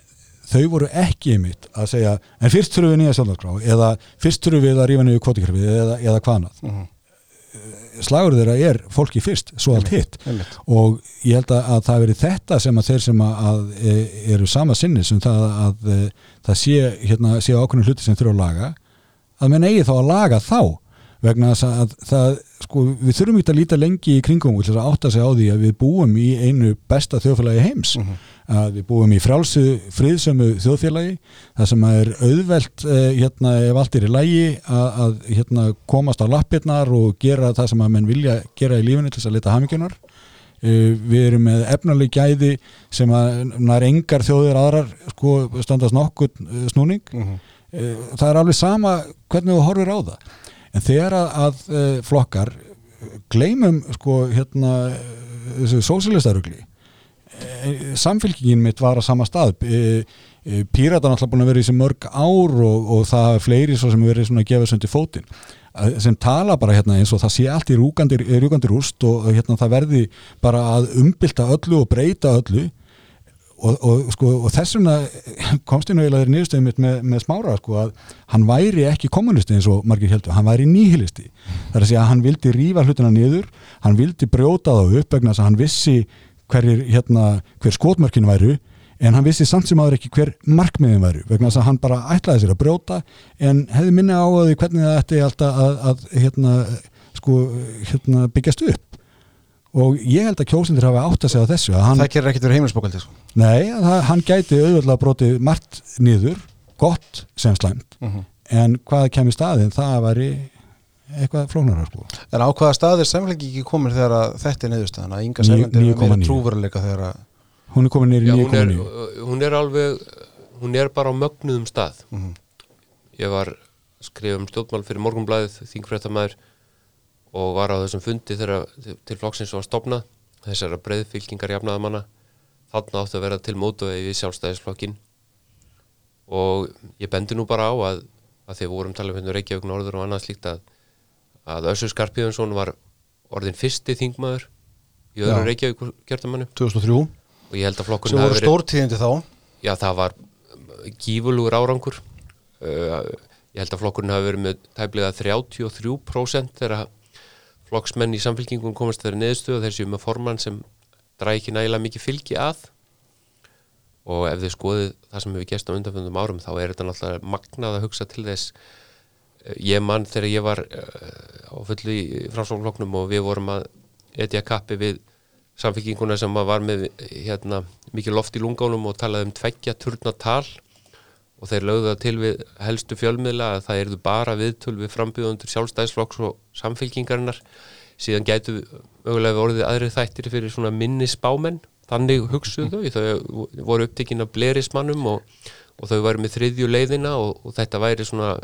þau voru ekki einmitt að segja en fyrst þurfum við nýja sjálfnarskrá eða fyrst þurfum við að rífa niður kvotikrafið eða, eða hvanað mm. slagur þeirra er fólki fyrst, svo allt hitt. og ég held að, að það veri þetta sem að þeir sem að, að e, eru sama sinni sem það að e, það sé, hérna, sé ákveðin hluti sem þurfa að laga að menn eigi þá að laga þá vegna þess að það, sko, við þurfum ekki að líta lengi í kringum til þess að átta sig á því að við búum í einu besta þjóðfélagi heims. Að við búum í frjálsu friðsömu þjóðfélagi það sem er auðvelt eh, hérna, ef allt er í lægi að, að hérna, komast á lappirnar og gera það sem að menn vilja gera í lífinu til þess að leta hamingjunar. Uh, við erum með efnaleg gæði sem að nær engar þjóðir aðrar sko, standast nokkur uh, snúning. Mhm. uh, það er alveg sama hvernig þú horfir á það en þegar að, að uh, flokkar gleymum sko hérna þessu sósialistarugli uh, samfélkingin mitt var á sama stað. Uh, Píratan alltaf búin að vera í þessi mörg ár og, og það er fleiri svo sem verið svona að gefa sundi fótinn. Sem tala bara hérna eins og það sé allt í rúgandi, rúgandi rúst og hérna það verði bara að umbylta öllu og breyta öllu og, og, sko, og þess vegna komst inn og eiginlega þeirri niðurstöðum mitt með, með smára sko, að hann væri ekki kommunisti eins og margir heldur, hann væri nýhilisti það er að segja að hann vildi rífa hlutina niður hann vildi brjóta þá upp vegna að hann vissi hverjir, hérna, hver skotmörkin væru en hann vissi samt sem aður ekki hver markmiðin væru vegna þess að hann bara ætlaði sér að brjóta en hefði minni á að því hvernig það ætti alltaf að, að hérna, sko, hérna, byggjast upp og ég held að kjósendur hafi átt að segja þessu að hann, það gerir ekkert verið heimilisbókaldi sko. nei, að það, hann gæti auðvitað brotið margt niður gott sem slæmt Mhm. en hvað kemur staðin, það væri eitthvað flóknara sko. en á hvaða staðir samfélgi ekki komir þegar að þetta er niðurstaðan að Inga Sælendi er meira 9,9. trúveruleika þegar að hún er komin nýri Já, hún er, 9,9 hún er alveg hún er bara á mögnuðum stað Mhm. ég var skrifum stjórnmál fyrir morgunblæðið þingfréttamaður og var á þessum fundi þegar til flokksins var stopnað þessara breiðfylkingar jafnaðamanna þarna áttu að vera til mótuvegi við sjálfstæðisflokkin og ég bendi nú bara á að, að þegar vorum talað um Reykjavík Norður og annað slíkt að, að Össur Skarpíðunsson var orðin fyrsti þingmaður í öðru Já. Reykjavík kjörtamannu 2003 og ég held að flokkurinn sem voru stórtíðindi þá. Já, það var gífurlugur árangur. Uh, ég held að flokkurinn hafi verið með tæplega 33% þegar flokksmenn í samfélkingum komast þeirra neðstöðu þeir séu með formann sem dræði ekki nægilega mikið fylgi að. Og ef þið skoðið það sem hefur gæst á undanfjöndum árum þá er þetta náttúrulega magnað að hugsa til þess. Eh, ég mann þegar ég var uh, á fullu í framsóknflokknum og við vorum að etja kappi við samfélkinguna sem var með hérna, mikið loft í lungunum og talaði um tveggja turna tal og þeir lögðu það til við helstu fjölmiðla að það erðu bara viðtöl við frambjöðundur sjálfstæðisflokks og samfélkingarinnar síðan gætu mögulega orðið aðri þættir fyrir svona minni spámenn. Þannig hugsuðu þau, þau voru upptekinn af blerismannum og, og þau væri með þriðju leiðina og, og þetta væri svona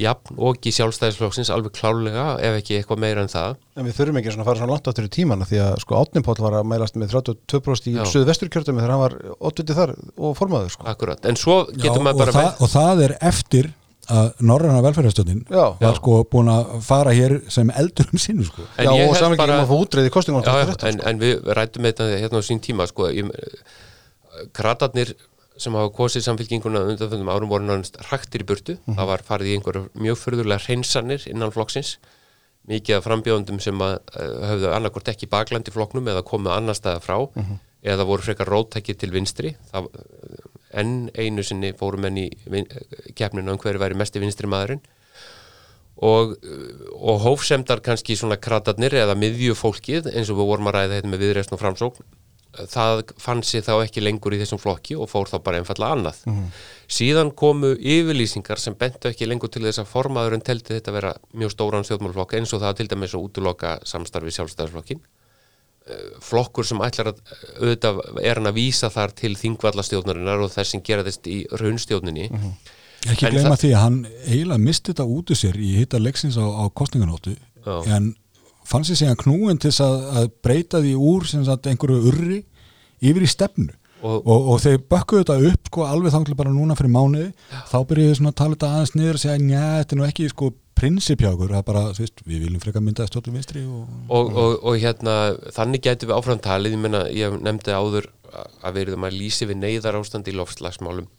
jafn og ekki sjálfstæðisflokksins alveg klálega ef ekki eitthvað meira en það en við þurfum ekki svona að fara svona langt áttur í tímana því að sko Átni Páll var að mælast með 32% í Já. söðu kjörtumi þegar hann var oddviti þar og formaður sko akkurat, en svo Já, getur og, maður bara það, og það er eftir að Norræna velferðarstjórnin Já. var sko búin að fara hér sem eldur um sinnu sko. En Já og samfélgi bara- bara... að fá útreið í kostingum já, já, en, en við rættum þetta hérna á sín tíma sko, ég, kratarnir sem hafa kosið samfélkinguna undanfjöndum árum voru náttúrulega raktir í burtu. Það var farið í einhverju mjög fyrðulega hreinsanir innan flokksins. Mikið af frambjóðundum sem að, uh, höfðu annarkvort ekki bakland í flokknum eða komið annar staða frá eða voru frekar róttæki til vinstri. Það, uh, enn einu sinni fórum enn í vin, keppninu um hverju væri mesti vinstri maðurinn. Og, og hófsemdar kannski svona kratarnir eða miðjufólkið eins og við vorum að ræða þetta með viðreist og framsókn það fann sér þá ekki lengur í þessum flokki og fór þá bara einfallega annað. Síðan komu yfirlýsingar sem bentu ekki lengur til þess að formaðurinn teldi þetta vera mjög stóran stjórnmálflokk eins og það til dæmis að útloka samstarfi sjálfstæðisflokkin Eh, flokkur sem ætlar að auðvitað er hann að vísa þar til þingvallastjórnarinnar og þess sem geraðist í raunstjórninni ekki En gleyma það- því að hann eiginlega misti þetta út úr sér í hitta leiksins á, á kostninganóttu en fann sér síðan knúin til að, að breyta því úr sem sagt, einhverju urri yfir í stefnu? Og- og, og þeir bökkuðu þetta upp sko, alveg þangli bara núna fyrir mánuði. Þá byrjuðu svona að tala þetta aðeins niður og segja njá, þetta er nú ekki sko prinsip hjá okkur, það er bara, þú veist, við viljum frekar mynda stjórnum vinstri og og, hérna þannig getum við áfram talið. Ég, meina, ég nefndi áður að við erum að lýsi við neyðar ástand í loftslagsmálum.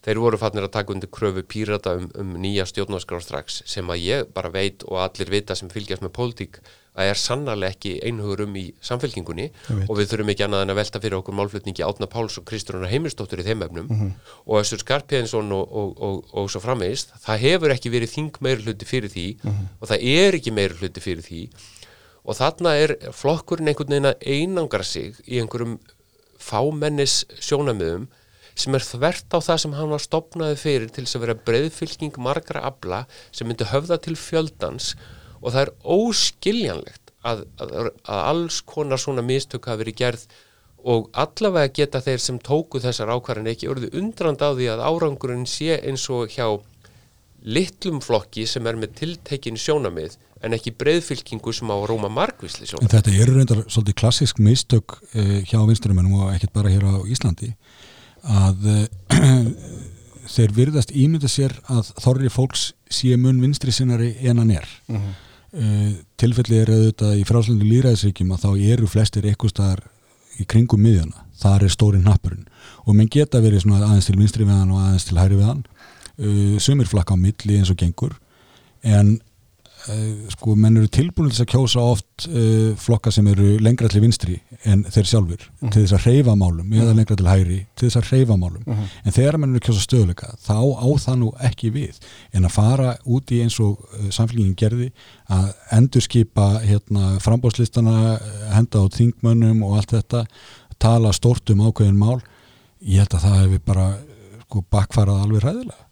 Þeir voru fannir að taka undir kröfu pírata um, um nýja stjórnarskrá strax sem að ég bara veit og allir vita sem fylgjast með pólitík að er sannarlega ekki einhugur um í samfélkingunni og við þurfum ekki annað en að velta fyrir okkur málflutningi Átna Páls og Kristrúnar Heimistóttur í þeim efnum og Össur Skarpjæðinsson og, og, og, og svo framvegist það hefur ekki verið þing meir hluti fyrir því og það er ekki meir hluti fyrir því og þarna er flokkurinn einhvern veginn að einangra sig í einhverjum fámennis sjónamiðum sem er þvert á það sem hann var stopnaði fyrir til þess að vera breyðfylking margra abla sem myndi höfða til fjöldans og það er óskiljanlegt að, að, að alls konar svona mistök hafi verið gerð og allavega geta þeir sem tóku þessar ákvarðan ekki orðið undrand á því að árangurinn sé eins og hjá litlum flokki sem er með tiltekin sjónamið en ekki breyðfylkingu sem á að róma margvísli En sjónamið. þetta eru reyndar svolítið klassisk mistök uh, hjá vinsturumennum og ekkert bara hér á Íslandi að uh, þeir virðast ímynda sér að þorri fólks sé mun vinstri sinnari en hann er. Mm tilfelli er auðvitað í fráslendu líræðisríkjum að þá eru flestir eitthvað staðar í kringum miðjana. Þar er stóri nappurinn og menn geta verið svona aðeins til vinstri við hann og aðeins til hæri við hann. Uh, sumir flakka á milli eins og gengur en sko menn eru tilbúin til þess að kjósa oft uh, flokka sem eru lengra til vinstri en þeir sjálfur til þess að reyfa málum eða lengra til hæri til þess að reyfa málum. En þegar menn eru kjósa stöðuleika þá á það nú ekki við en að fara út í eins og uh, samfélgingin gerði að endurskipa hérna, frambóðslistana henda á þingmönnum og allt þetta tala stort um ákveðin mál ég held að það hefur bara sko bakfarað alveg ræðilega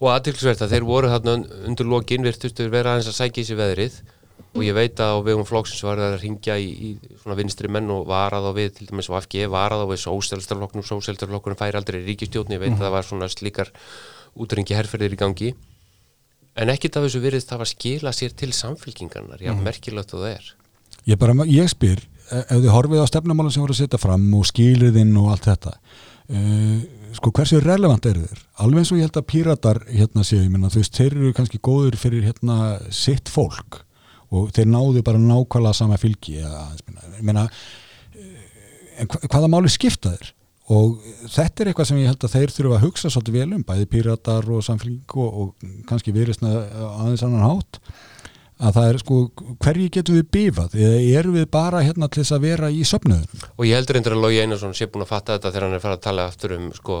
og aðtilsvert að þeir voru þarna un- undir lokin virtustu vera aðeins að sækja í sig veðrið. Og ég veit að á vegum flokksins var það að ringja í, í svona vinstri menn og varað á við til dæmis VFG, varað á við sóselstarflokknum, sóselstarflokknum fær aldrei ríkistjórn, ég veit að það var svona slíkar útringi herferðir í gangi. En ekkit af þessu virðist það var skila sér til samfélkingarnar, já, merkilegt og það er. Ég bara, ég spyr, e- ef þið horfið á stefnumálum sem voru að setja fram og skilirðinn og allt þetta uh, sko hversu relevant eru þeir? Alveg eins og ég held að píratar hérna séu, ég menna þú veist, þeir eru kannski góður fyrir hérna sitt fólk og þeir náðu bara nákvæmlega sama fylgi eða, ég menna en hva, hvaða máli skipta þeir? og þetta er eitthvað sem ég held að þeir þurfa að hugsa svolítið vel um, bæði píratar og samfélg og, og kannski viðrisna aðeins annan hátt að það er sko, hverju getum við bifað eða erum við bara hérna til þess að vera í söfnuðum? og ég heldur endur að Lógi Einarsson sé búin að fatta þetta þegar hann er farið að tala aftur um sko,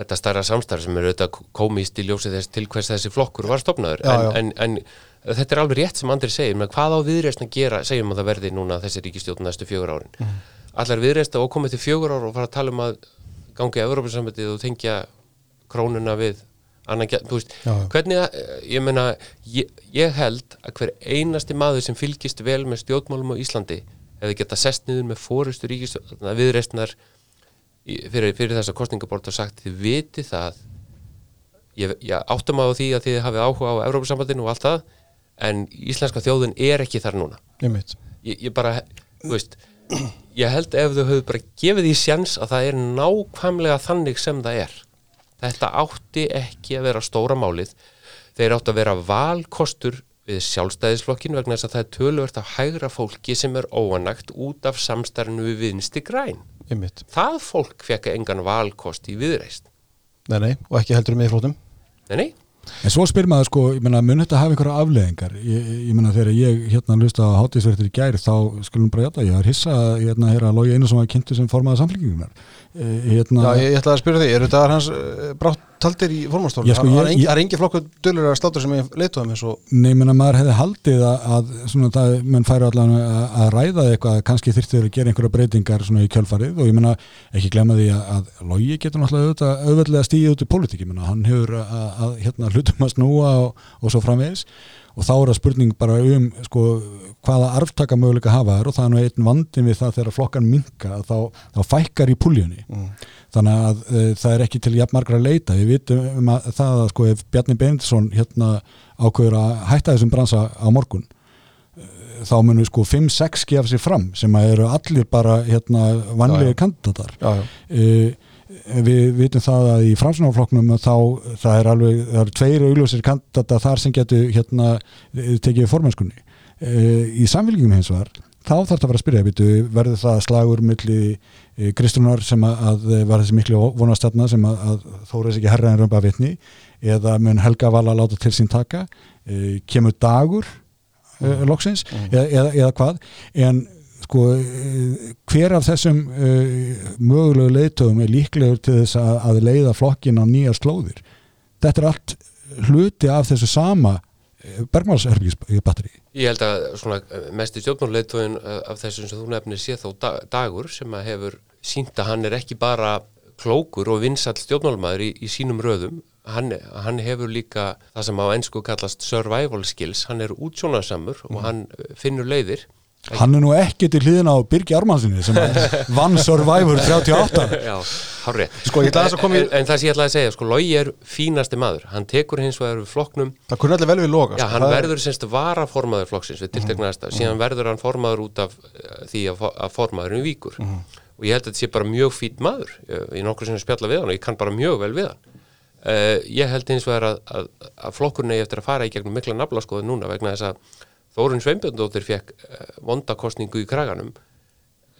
þetta stærra samstarf sem er auðvitað komist í ljósið þess til hvers þessi flokkur var stopnaður Já, já. en, en, en þetta er alveg rétt sem Andri segir með hvað á viðreist að gera, segjum að það verði núna þessi ríkistjórn næstu fjögur árin Mhm. allar viðreist að komið til fjögur ár og fara að tala um að gangi að Európa-sambandið annan, þú veist, Já, já. hvernig að, ég meina ég, ég held að hver einasti maður sem fylgist vel með stjórnmálum á Íslandi hefði geta sest niður með fórustu ríkistjórn viðreistnar fyrir, fyrir þessa kostningabort og sagt þið viti það. Ég, ég áttum á því að þið hafið áhuga á Európa-sambandinu og allt það en íslenska þjóðin er ekki þar núna. Ég, ég bara, þú veist ég held ef þau höfðu bara gefið því sjans að það er nákvæmlega þannig sem það er þetta átti ekki að vera stóra málið þeir átti að vera valkostur við sjálfstæðisflokkin vegna þess að það er töluvert af hægra fólki sem er óanagt út af samstarfinu við vinsti græn Einmitt. það fólk fekk engan valkost í viðreist Nei, nei, og ekki heldur um miðflótum nei, nei, En svo spyr maður sko, ég menna, mun þetta hafa einhverja afleðingar? Ég, ég menna, þegar ég hérna hlusta á hátíðsverðir í gær, þá skulum bara hjáta, ég har hissa að hérna, hérna, Lógi Einarsson var kynntu sem formaða samfélkingunar. E, hérna, Já, ég, ég ætlaði að spyrja því, eru þetta hans uh, brátt taldir í formálstóru? Já, sko, það er engi, er flokkur dölur að státur sem ég leituðum eins og Nei, menna, maður hefði haldið að, að svona, það, menn færi allan að, að ræða eitthvað, að kannski þyrfti þeir að gera einhverja breytingar svona í kjölfarið. Og ég menna, ekki glemma því að, að Lógi getur náttúrulega auðveldlega stíði út í pólitík, ég menna, hann hefur að, að hérna, hlutum að snúa og, og svo framvegis og þá er það spurning bara um sko, hvaða arftaka möguleika hafa þær og það er nú einn vandin við það þegar flokkan minka þá, þá fækkar í púljóni. Þannig að e, það er ekki til jafn margra að leita. Við vitum um að það að sko ef Bjarni Benediktsson hérna ákveður að hætta þessum bransa á morgun e, þá munum sko 5-6 gefa sér fram sem að eru allir bara hérna vanlega kandidatar. Uh, við vitum það að í framsunarflokknum þá það er alveg, það eru tveir augljósir kandidata þar sem getur hérna eh, tekið við formennskunni. Uh, í samfélgjum hins vegar þá þarf það að fara að spyrja býtu, verður það slagur milli e, Kristrunar sem að, var þessi miklu vonastatna sem að, að þóra þess ekki herra en römba vitni eða mun Helga Vala láta til sín taka? E, kemur dagur loksins eða, eða, eða hvað? En sko hver af þessum e, mögulegu leiðtöfum er líklegur til þess að, að leiða flokkin á nýjar slóðir? Þetta er allt hluti af þessu sama bergmálsherbyggis Ég held að svona mest í stjórnmáluleitóin af þessum sem þú nefnir sé þó da- dagur sem að hefur sínt að hann er ekki bara klókur og vinsall stjórnmálumæður í, í sínum röðum. Hann, hann hefur líka það sem á ennsku kallast survival skills. Hann er útsjónarsamur og hann eh, finnur leiðir hann er nú ekki til hliðin á Birgi Armansinni sem vann Survivor 38 Já, hárið Sko, ég í- en, en það sem ég ætlaði að segja, sko, Logi er fínasti maður. Hann tekur hins vegar við flokknum. Það kunni allir vel við loka Já, sko. hann Það er- verður semst varaformaður flokksins við tiltekna aðstæð, síðan verður hann formaður út af eh, því að, fo- að formaðurinn víkur. Og ég held að þetta sé bara mjög fýtt maður. Ég, ég nokkur sem spjalla við hann og ég kann bara mjög vel við hann. Uh, ég held hins vegar að, að, að flokkurinn eigi eftir að fara í gegnum mikla núna vegna þess að Þórun Sveinbjörndóttir fekk uh, vondakostningu í kraganum.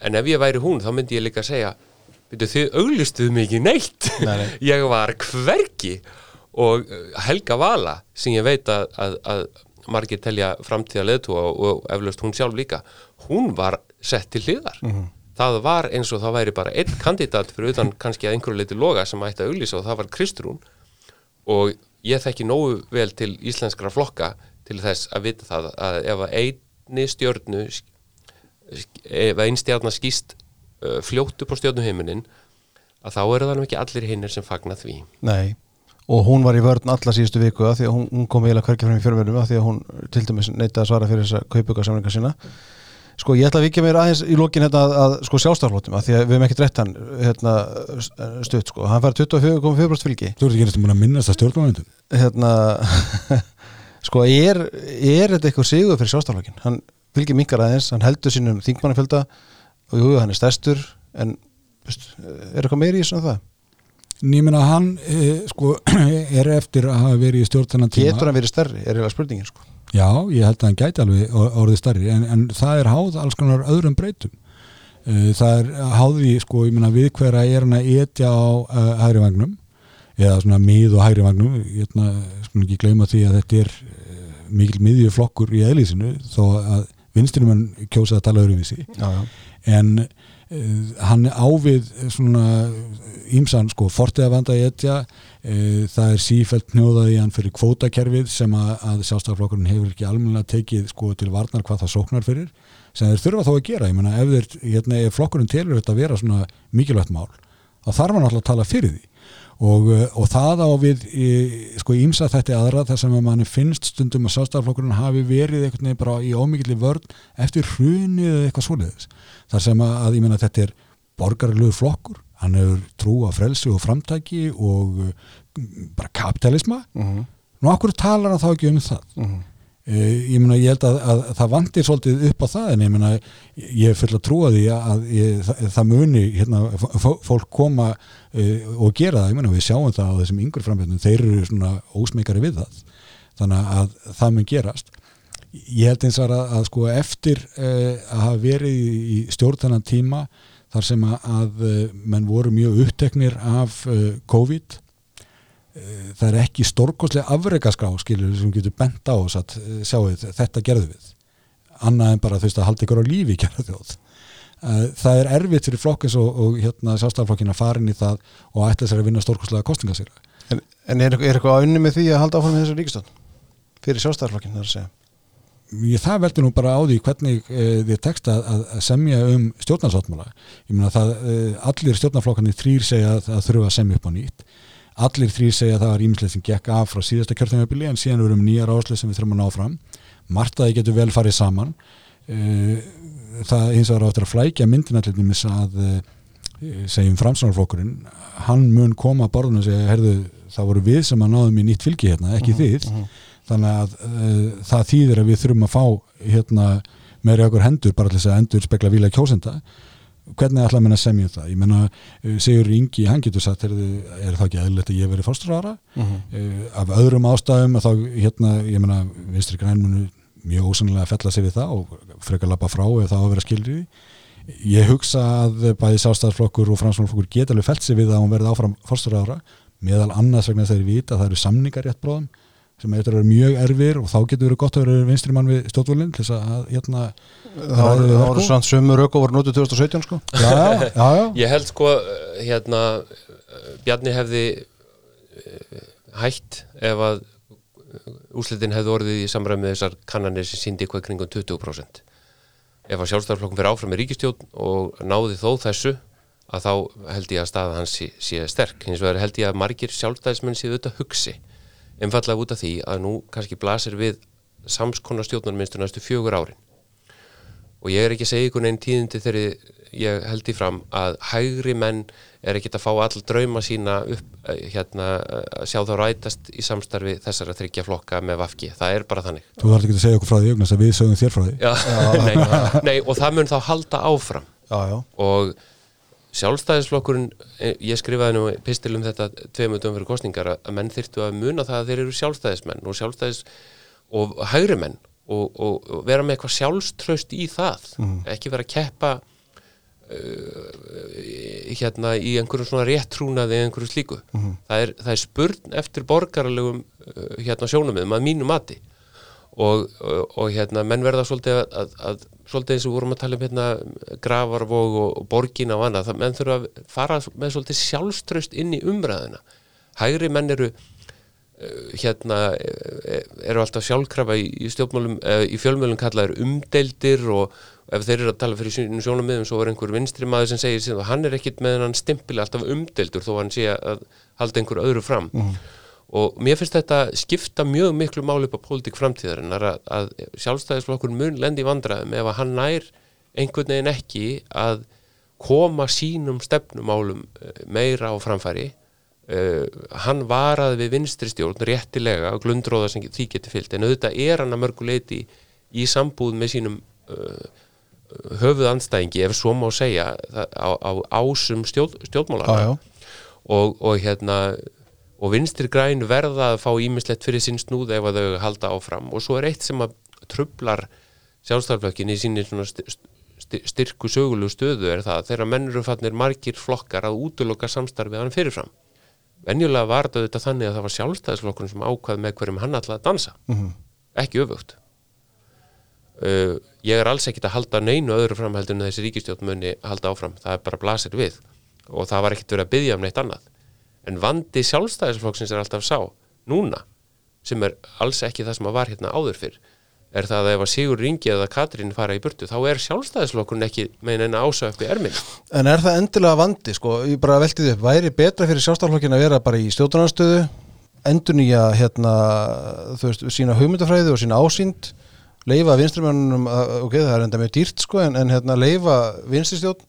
En ef ég væri hún þá myndi ég líka segja Byrju, þið auglistuðu mikið neitt. Nei, nei. ég var hvergi. Og uh, Helga Vala sem ég veit að, að, að margir telja framtíða leðtúa og, og eflaust hún sjálf líka hún var sett til hliðar. Það var eins og það væri bara einn kandidat fyrir utan kannski að einhverju leiti loga sem ætti að auglýsa og það var Kristrún. Og ég þekki nógu vel til íslenskra flokka til þess að vita það að ef að einni stjörnu ef einn stjarnar skýst uh, fljótt upp á stjörnuheiminin að þá eru það nú ekki allir hinnir sem fagna því. Nei, og hún var í vörn alla síðustu viku af því að hún, hún kom eiginlega hvergi fram í fjörverðum af því að hún til dæmis neitaði að svara fyrir þessa kaupugarsamlinga sína. Sko ég ætla að vikja mér aðeins í lokin hérna að, að sko sjálfstaflótum af því að við hefum ekkert rétt hann hérna, stutt sko, hann fær 24,4% fylgi. Þú ert ekki næstum að minnast að stjórnmálundum hérna sko er, er þetta eitthvað sigur fyrir sjálfstaflókin hann fylgir minkar aðeins, hann heldur sínum þingmannafjölda og jú, hann er stærstur en veist, er eitthvað meiri í en það? Ég meina hann e, sko, er eftir að hafa verið í stjórn þennan tíma Getur hann verið stærri, er eiginlega spurningin sko. Já, ég held að hann gæti alveg or- orðið starri en, en það er háð alls konar öðrum breytum. Eh, það er háði sko, ég meina við hverja er hann að etja á uh, hægri vagnum eða svona mið og hægri vagnum ég sko ekki gleyma því að þetta er uh, mikil miðju flokkur í eðlísinu þó að vinstinum hann kjósa að tala öðruvísi. En uh, hann ávið svona ímsan sko fortiða vanda í etja uh, það er sífælt hnjóðað í hann fyrir kvótakerfið sem að, að sjálfstæðarflokkurinn hefur ekki almennilega tekið sko til varnar hvað það sóknar fyrir sem þeir þurfa þá að gera, ég meina ef, hérna, ef flokkurinn telur þetta að vera svona mikilvægt mál, þá þarf hann alltaf að tala fyrir því og, uh, og það á við sko ímsa þetta aðra þar sem að manni finnst stundum að sjálfstæðarflokkurinn hafi verið veginn bara í ómikilli vörn eftir hrunið eða eitthvað svoleiðis. Þar sem að, að ég meina þetta er borgarlegu flokkur, hann hefur trú á frelsi og framtæki og uh, bara kapitalisma Mhm, nú okkur talar hann þá ekki um það? Mhm. Eh, ég meina ég held að, að, það vandir svolítið upp á það en ég meina ég full að trúa því að ég, það, það muni hérna, fólk koma uh, og gera það, ég meina við sjáum það á þessum yngur frambjöndum, þeir eru svona ósmeikari við það, þannig að það mun gerast. Ég held eins að, að sko eftir uh, að hafa verið í, stjórnþennan tíma þar sem að, að menn voru mjög uppteknir af uh, COVID Eh, það er ekki stórkostlega afreikaskrá skilur sem getur bent á að eh, sjáu þetta gerðu við. Annað en bara þú veist að halda ykkur á lífi gerðu þjóð. Eh, það er erfitt fyrir flokkins og, og hérna sjálfstæðarflokkin að fara inn í það og ætla sér að vinna stórkostlega kostningasýra En, en er, er eitthvað ánni með því að halda áfram með þessu ríkistönd? Fyrir sjálfstæðarflokkin, það er að segja. Ég, það veldur nú bara á því hvernig e, þið tekst að, að að semja um stjórnarsáttmála. Ég meina það e, allir stjórnarflokkarnir þrýr segja að það þurfa að semja upp á nýtt allir þrýr segja að það var ímislegt sem gekk af frá síðasta kjörþjóðanbili en síðan erum nýjar áslið sem við þurfum að ná fram. Margt að þið getur vel farið saman. E, það eins og það er áttur að flækja myndina til dæmis að e, segjum framsvonarflokkurinn hann mun koma að borðinu og segja herðu, það voru við sem að náðum í nýtt fylgi hérna, ekki þið. þannig að uh, það þýðir að við þurfum að fá hérna meiri okkur hendur bara til þess að endur spekla vila kjósenda hvernig ætla að menna semja um það? Ég menna uh, Sigur Ingi, hann getur sagt er, er það ekki eðlilegt að ég veri fórstrára uh, af öðrum ástæðum þá hérna, ég menna vinstri grænmunu mjög ósannilega að fella sig við það og frekar lappa frá ef það á að vera skilri ég hugsa að bæði sástæðarflokkur og framsvonarflokkur geta alveg felt sig við að hún verði áfram fórstöru meðal annars vegna við vita að það eru samningar rétt bróðum sem að vera mjög erfir og þá getur verið gott að vera vinstri mann við stjórnvölinn til þess að hérna Það voru- svona sömur öku voru nótið 2017 sko. Já, já, já, já. Ég held sko hérna Bjarni hefði uh, hætt ef að úslitin hefði orðið í samræmi með þessar kannanir sem síndi eitthvað kringum 20% ef að sjálfstæðarflokkum fyrir áfram með ríkistjórn og náði þó þessu að þá held ég að staða hans sé, sé sterk. Hins vegar held ég að margir sjálfstæðismenn séu auðvitað hugsi einfallega út af því að nú kannski blasir við samskonar stjórnarmynstur næstu fjögur árin. Og ég er ekki að segja ykkur einn tíðindi þegar ég held í fram að hægri menn er ekkit að fá all drauma sína upp, eh, hérna, að sjá þá rætast í samstarfi þessara þryggja flokka með vafki, það er bara þannig. Þú þarf ekki að segja okkur frá því augnas að við sögum þér frá því. Já, nei, nei, og það mun þá halda áfram. Já, já, og sjálfstæðisflokkurinn eh, ég skrifaði nú pistil um þetta tveimundum fyrir kostningar að menn þyrftu að muna það að þeir eru sjálfstæðismenn og sjálfstæðis og hægri menn og, og, og vera með eitthvað sjálfströst í það. Ekki vera að keppa uh, hérna í einhverjum svona réttrúnaði eða einhverju slíku. Það, er, það er spurn eftir borgaralegum uh, hérna sjónumöðum að mínu mati og, og, og hérna menn verða svolítið að, að, svolítið eins og vorum að tala um hérna gravarvog og, og borgina og annað, það menn þurfa að fara með svolítið sjálfströst inn í umræðina hægri menn eru uh, hérna eh, eru alltaf sjálfkrafa í, í stjórnmálum í fjölmjölum kallaður umdeildir og ef þeir eru að tala fyrir sjónum svo er einhver vinstri maður sem segir síðan hann er ekkit með hann stimpili alltaf umdeildur þó hann sé að halda einhver öðru fram og mér finnst þetta skipta mjög miklu máli upp á pólitík framtíðarinn að, að sjálfstæðisflokkur mun lendi í vandræðum ef að hann nær einhvern veginn ekki að koma sínum stefnumálum eh, meira á framfæri. Uh, hann varaði við vinstri stjórn réttilega og glundróða sem því getur fyllt en auðvitað er hann að mörguleiti í sambúð með sínum uh, höfuð anstæðingi ef svo má segja á, á ásum stjórn, stjórnmálar og, og hérna og vinstri græn verða að fá ímislegt fyrir sinn snúð ef að þau halda áfram. Og svo er eitt sem að trublar sjálfstæðarflokkin í sti- styrku sögulegu stöðu er það þegar menn eru fannir margir flokkar að útiloka samstarfið hann fyrirfram. Venjulega var þetta þannig að það var sjálfstæðisflokkurinn sem ákvað með hverjum hann ætlaði að dansa. Ekki öfugt. Uh, ég er alls ekkit að halda neinu öðru fram heldur en þessi ríkistjórn muni halda áfram, það er bara blasir við. Og það var ekkit verið að byggja um neitt annað en vandi sjálfstæðisflokksins er alltaf sá, núna sem er alls ekki það sem að var hérna áður fyrr. Er það að ef að Sigur Ringi eða Katrín fara í burtu, þá er sjálfstæðisflokkurinn ekki með eina ásöf upp í erminn En er það endilega vandi, sko, ég bara velti því upp, væri betra fyrir sjálfstæðarflokkin að vera bara í stjórnarstöðu, endur nýja, hérna, þú veist, sína hugmyndafræði og sína ásýnd, leifa vinstrimennunum, að- ok, það er enda mjög dýrt, sko, en, en hérna, leifa vinstristjórn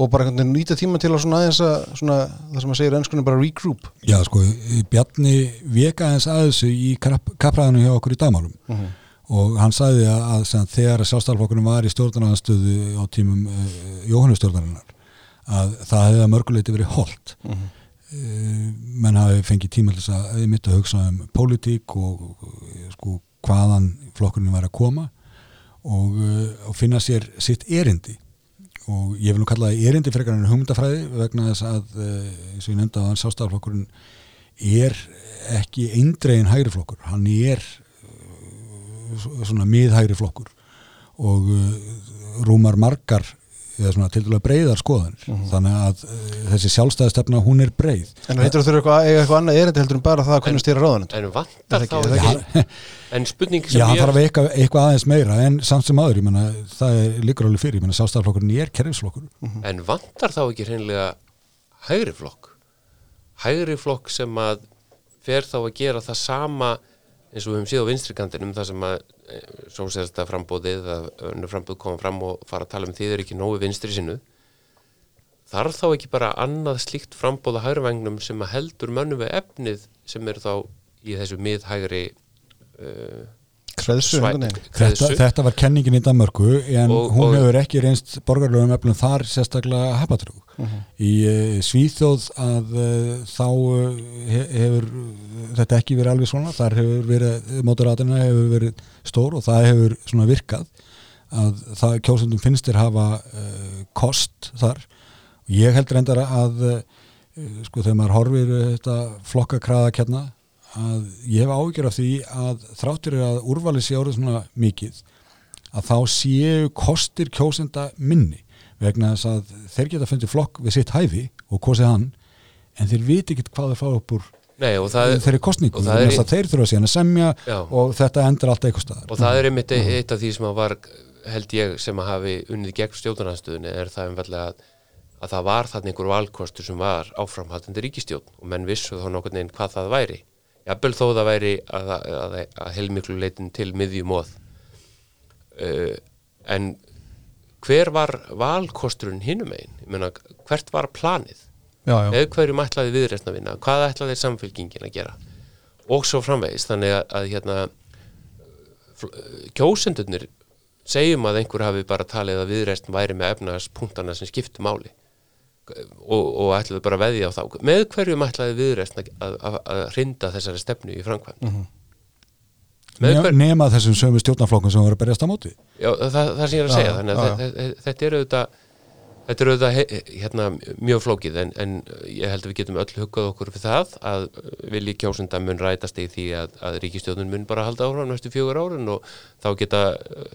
og bara nýta tíma til að svona aðeins að, svona, það sem að segir ennskunni bara regroup. Já, sko, Bjarni veka aðeins að þessu í kappræðinu hjá okkur í dagmálum. Og hann sagði að, að sem, þegar sjálfstæðarflokkurinn var í stjórnarnaðanstöðu á tímum uh, Jóhannustjórnarinnar að það hefði að mörguleiti verið holdt. Uh, menn hafi fengið tíma til þess að mitt að hugsa um pólitík og, og sko, hvaðan flokkurinn var að koma og, uh, og finna sér sitt erindi og ég vil nú kalla það erindi frekar en hugmyndafræði vegna þess að uh, eins og ég nefndi að hann sjálfstæðarflokkurinn er ekki eindregin hægri flokkur, hann er uh, svona miðhægri flokkur og uh, rúmar margar eða svona til dæla breyðar skoðanir. Þannig að uh, þessi sjálfstæðastefna hún er breið. En heitur þú eitthvað, eiga eitthvað annað erindi heldur en bara það að kunna stýra ráðanend? en Er vantar ekki- þá það ekki, Já, en spurning sem já ég þarf eitthvað, eitthvað aðeins meira en samt sem aður, ég menna, það er líkur alveg fyrir, ég menna sjálfstæðarflokkurinn er kerfisflokkur. En vantar þá ekki hreinlega hægri flokk? Hægri flokk sem að fer þá að gera það sama eins og við höfum séð á vinstrikantinum það sem að svo sérst að frambóðið að önnur frambóð koma fram og fara að tala um því þeir ekki nógu vinstri sinnu þarf þá ekki bara annað slíkt frambóða hægrivægnum sem að heldur mönnum við efnið sem eru þá í þessu miðhægri uh, Kreðsu. Þetta, þetta var kenningin í Danmörku en Og- hún og- hefur ekki reynst borgarlegum eflum þar sérstaklega hapatrú. Í uh, Svíþjóð að uh, þá uh, he hefur uh, þetta ekki verið alveg svona, þar hefur verið móturatina hefur verið stór og það hefur svona virkað að það kjósundum finnst þér hafa uh, kost þar og ég held reyndar að uh, sko þegar maður horfir uh, þetta flokka kraða kjarna að ég hef ágjör af því að þráttur er að úrvalið sé orðið svona mikið að þá séu kostir kjósenda minni vegna þess að þeir geta fundið flokk við sitt hæfi og kosið hann en þeir viti ekki hvað þeir fá upp úr Nei, og það, þeirri kostningu og það vegna er- þess að þeir þurfa síðan að semja Já. og þetta endur allt eitthvað staðar. Og það er einmitt eitt af því sem að var held ég sem að hafi unnið gegn stjórnarnarstöðunni er það einfallega að, að það var þarna einhver valkostur sem var áframhaldandi ríkistjórn og menn vissu þá nokkurn veginn hvað það væri jafnvel þó það væri að, að, að, heilmiklu leitin til miðjumóð uh, en hver var valkosturinn hinum einn? Hvert var planið? Já, já. með hverjum ætlaði viðreitn að vinna hvað ætlaði samfélkingin að gera og svo framvegis þannig að, að hérna kjósendurnir segjum að einhver hafi bara talið að viðreitn væri með efnarspunktana sem skiptu máli og, og ætlaði bara að veðja á þá. Með hverjum ætlaði viðreitn að, að, að, hrinda þessari stefnu í framkvæmd? Með Ne hver, nema þessum sömu stjórnarflokkum sem voru að berjast á móti. Já, það, það sem ég er að segja þannig já, að þe- þetta er auðvitað Þetta er auðvitað hérna, mjög flókið en, en ég held að við getum öll huggað okkur fyrir það að vilji kjósenda mun rætast í því að, að ríkistjóðun mun bara halda áfram næstu fjögur árun og þá geta uh,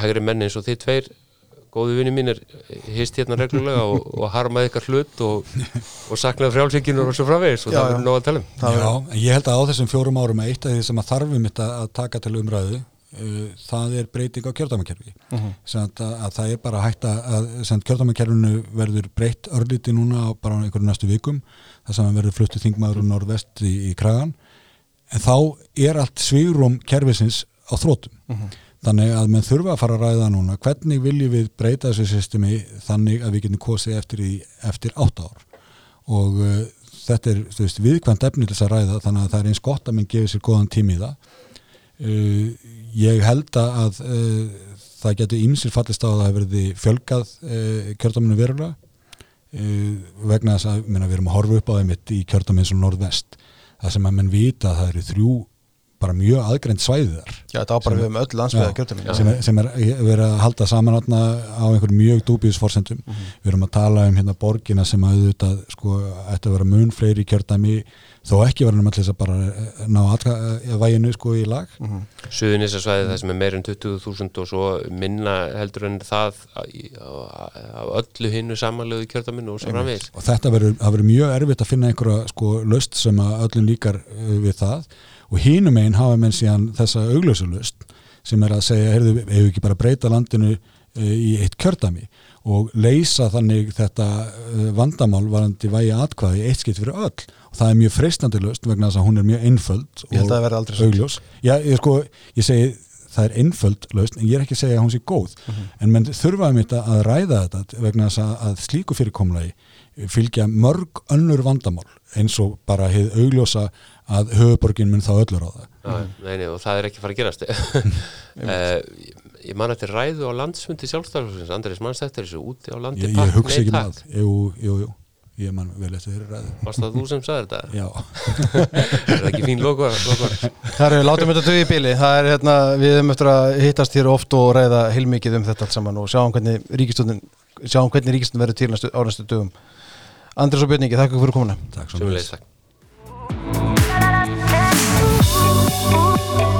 hægri menn eins og þið tveir góðu vinni mínir hist hérna reglulega og, og harmað ykkar hlut og, og saknað frjálsíkinur og svo framvegis og Já, það verður nóg að tala um. Það Já, en ég held að á þessum fjórum árum að eitt af því sem að þarfum þetta að taka til umræðu uh, það er breyting á kjördamakerfi Mhm. sem að, að það er bara hægt að, að sem kjördamakerfinu verður breytt örlíti núna á bara á einhverju næstu vikum þar sem að verður fluttu þingmaður úr norðvest í, í kragan. En þá er allt svigrum kerfisins á þrótum þannig að menn þurfa að fara að ræða núna hvernig viljum við breyta þessu systemi þannig að við getum kosið eftir, í, eftir átta ár? Og uh, þetta er veist, viðkvæmt efni til þess að ræða þannig að það er eins gott að menn gefi sér góðan tími í það. Uh, ég held að uh, það getur ímsir fallist á að það verði fjölgað uh, kjördaminu verulega. Uh, vegna þess að menna, við erum að horfa upp á þeim í kjördaminu eins og norðvest það sem að menn vita að það eru þrjú bara mjög aðgreint svæðiðar Já, þetta á bara við um öll landsbyða Já. kjörtum sem, er- sem er verið að halda saman á einhverjum mjög dúbíðsforsendum við erum að tala um hérna borgina sem að auðvitað sko ætti að vera mun fleiri kjördæmi þó ekki verðum allir þess að bara eh, ná aðka, væginu sko í lag. Suðunisasvæði það sem er meir en 20.000 og svo minna heldur en það af öllu hinnu samanlegu kjörtaminu og svo framvegis. og þetta verður, verður mjög erfitt að finna einhverja sko löst uh, og hínum einn hafa menn síðan þessa auglösulust sem er að segja, heyrðu, hefur ekki bara breyta landinu uh, í eitt kjördami og leysa þannig þetta uh, vandamál varandi vægi atkvæði eitt skipt fyrir öll. Og það er mjög freistandi löst vegna þess að hún er mjög einföld og augljós. Já, ég, sko, ég segi það er einföld lausn en ég er ekki að segja að hún sé góð. En menn þurfaðum þetta að ræða þetta vegna þess að, að slíku fyrirkomlagi fylgja mörg önnur vandamál eins og bara hefð augljósa að höfuborgin mun þá öllur á það Já, nei, nei, og það er ekki fara að gerast. Uh, Ég man eftir ræðu á landsfundi sjálfstæðarsins Andrés manns eftir þessu? Úti á landi ég, ég hugsa ekki með það. Jú, jú, jú, ég man vel eftir þeirri ræðu. Varst það þú sem sagði þetta? Já, er það ekki fín logo? Það eru, látum þetta dögi í bíli Það er hérna, við höfum eftir að hittast hér oft og ræða heilmikið um þetta allt saman og sjáum hvernig ríkistundin sjáum hvernig ríkistundin verður til næstu, á næstu dögum. Andrés og Björningi, þakka fyrir komuna. Takk svo mjög takk.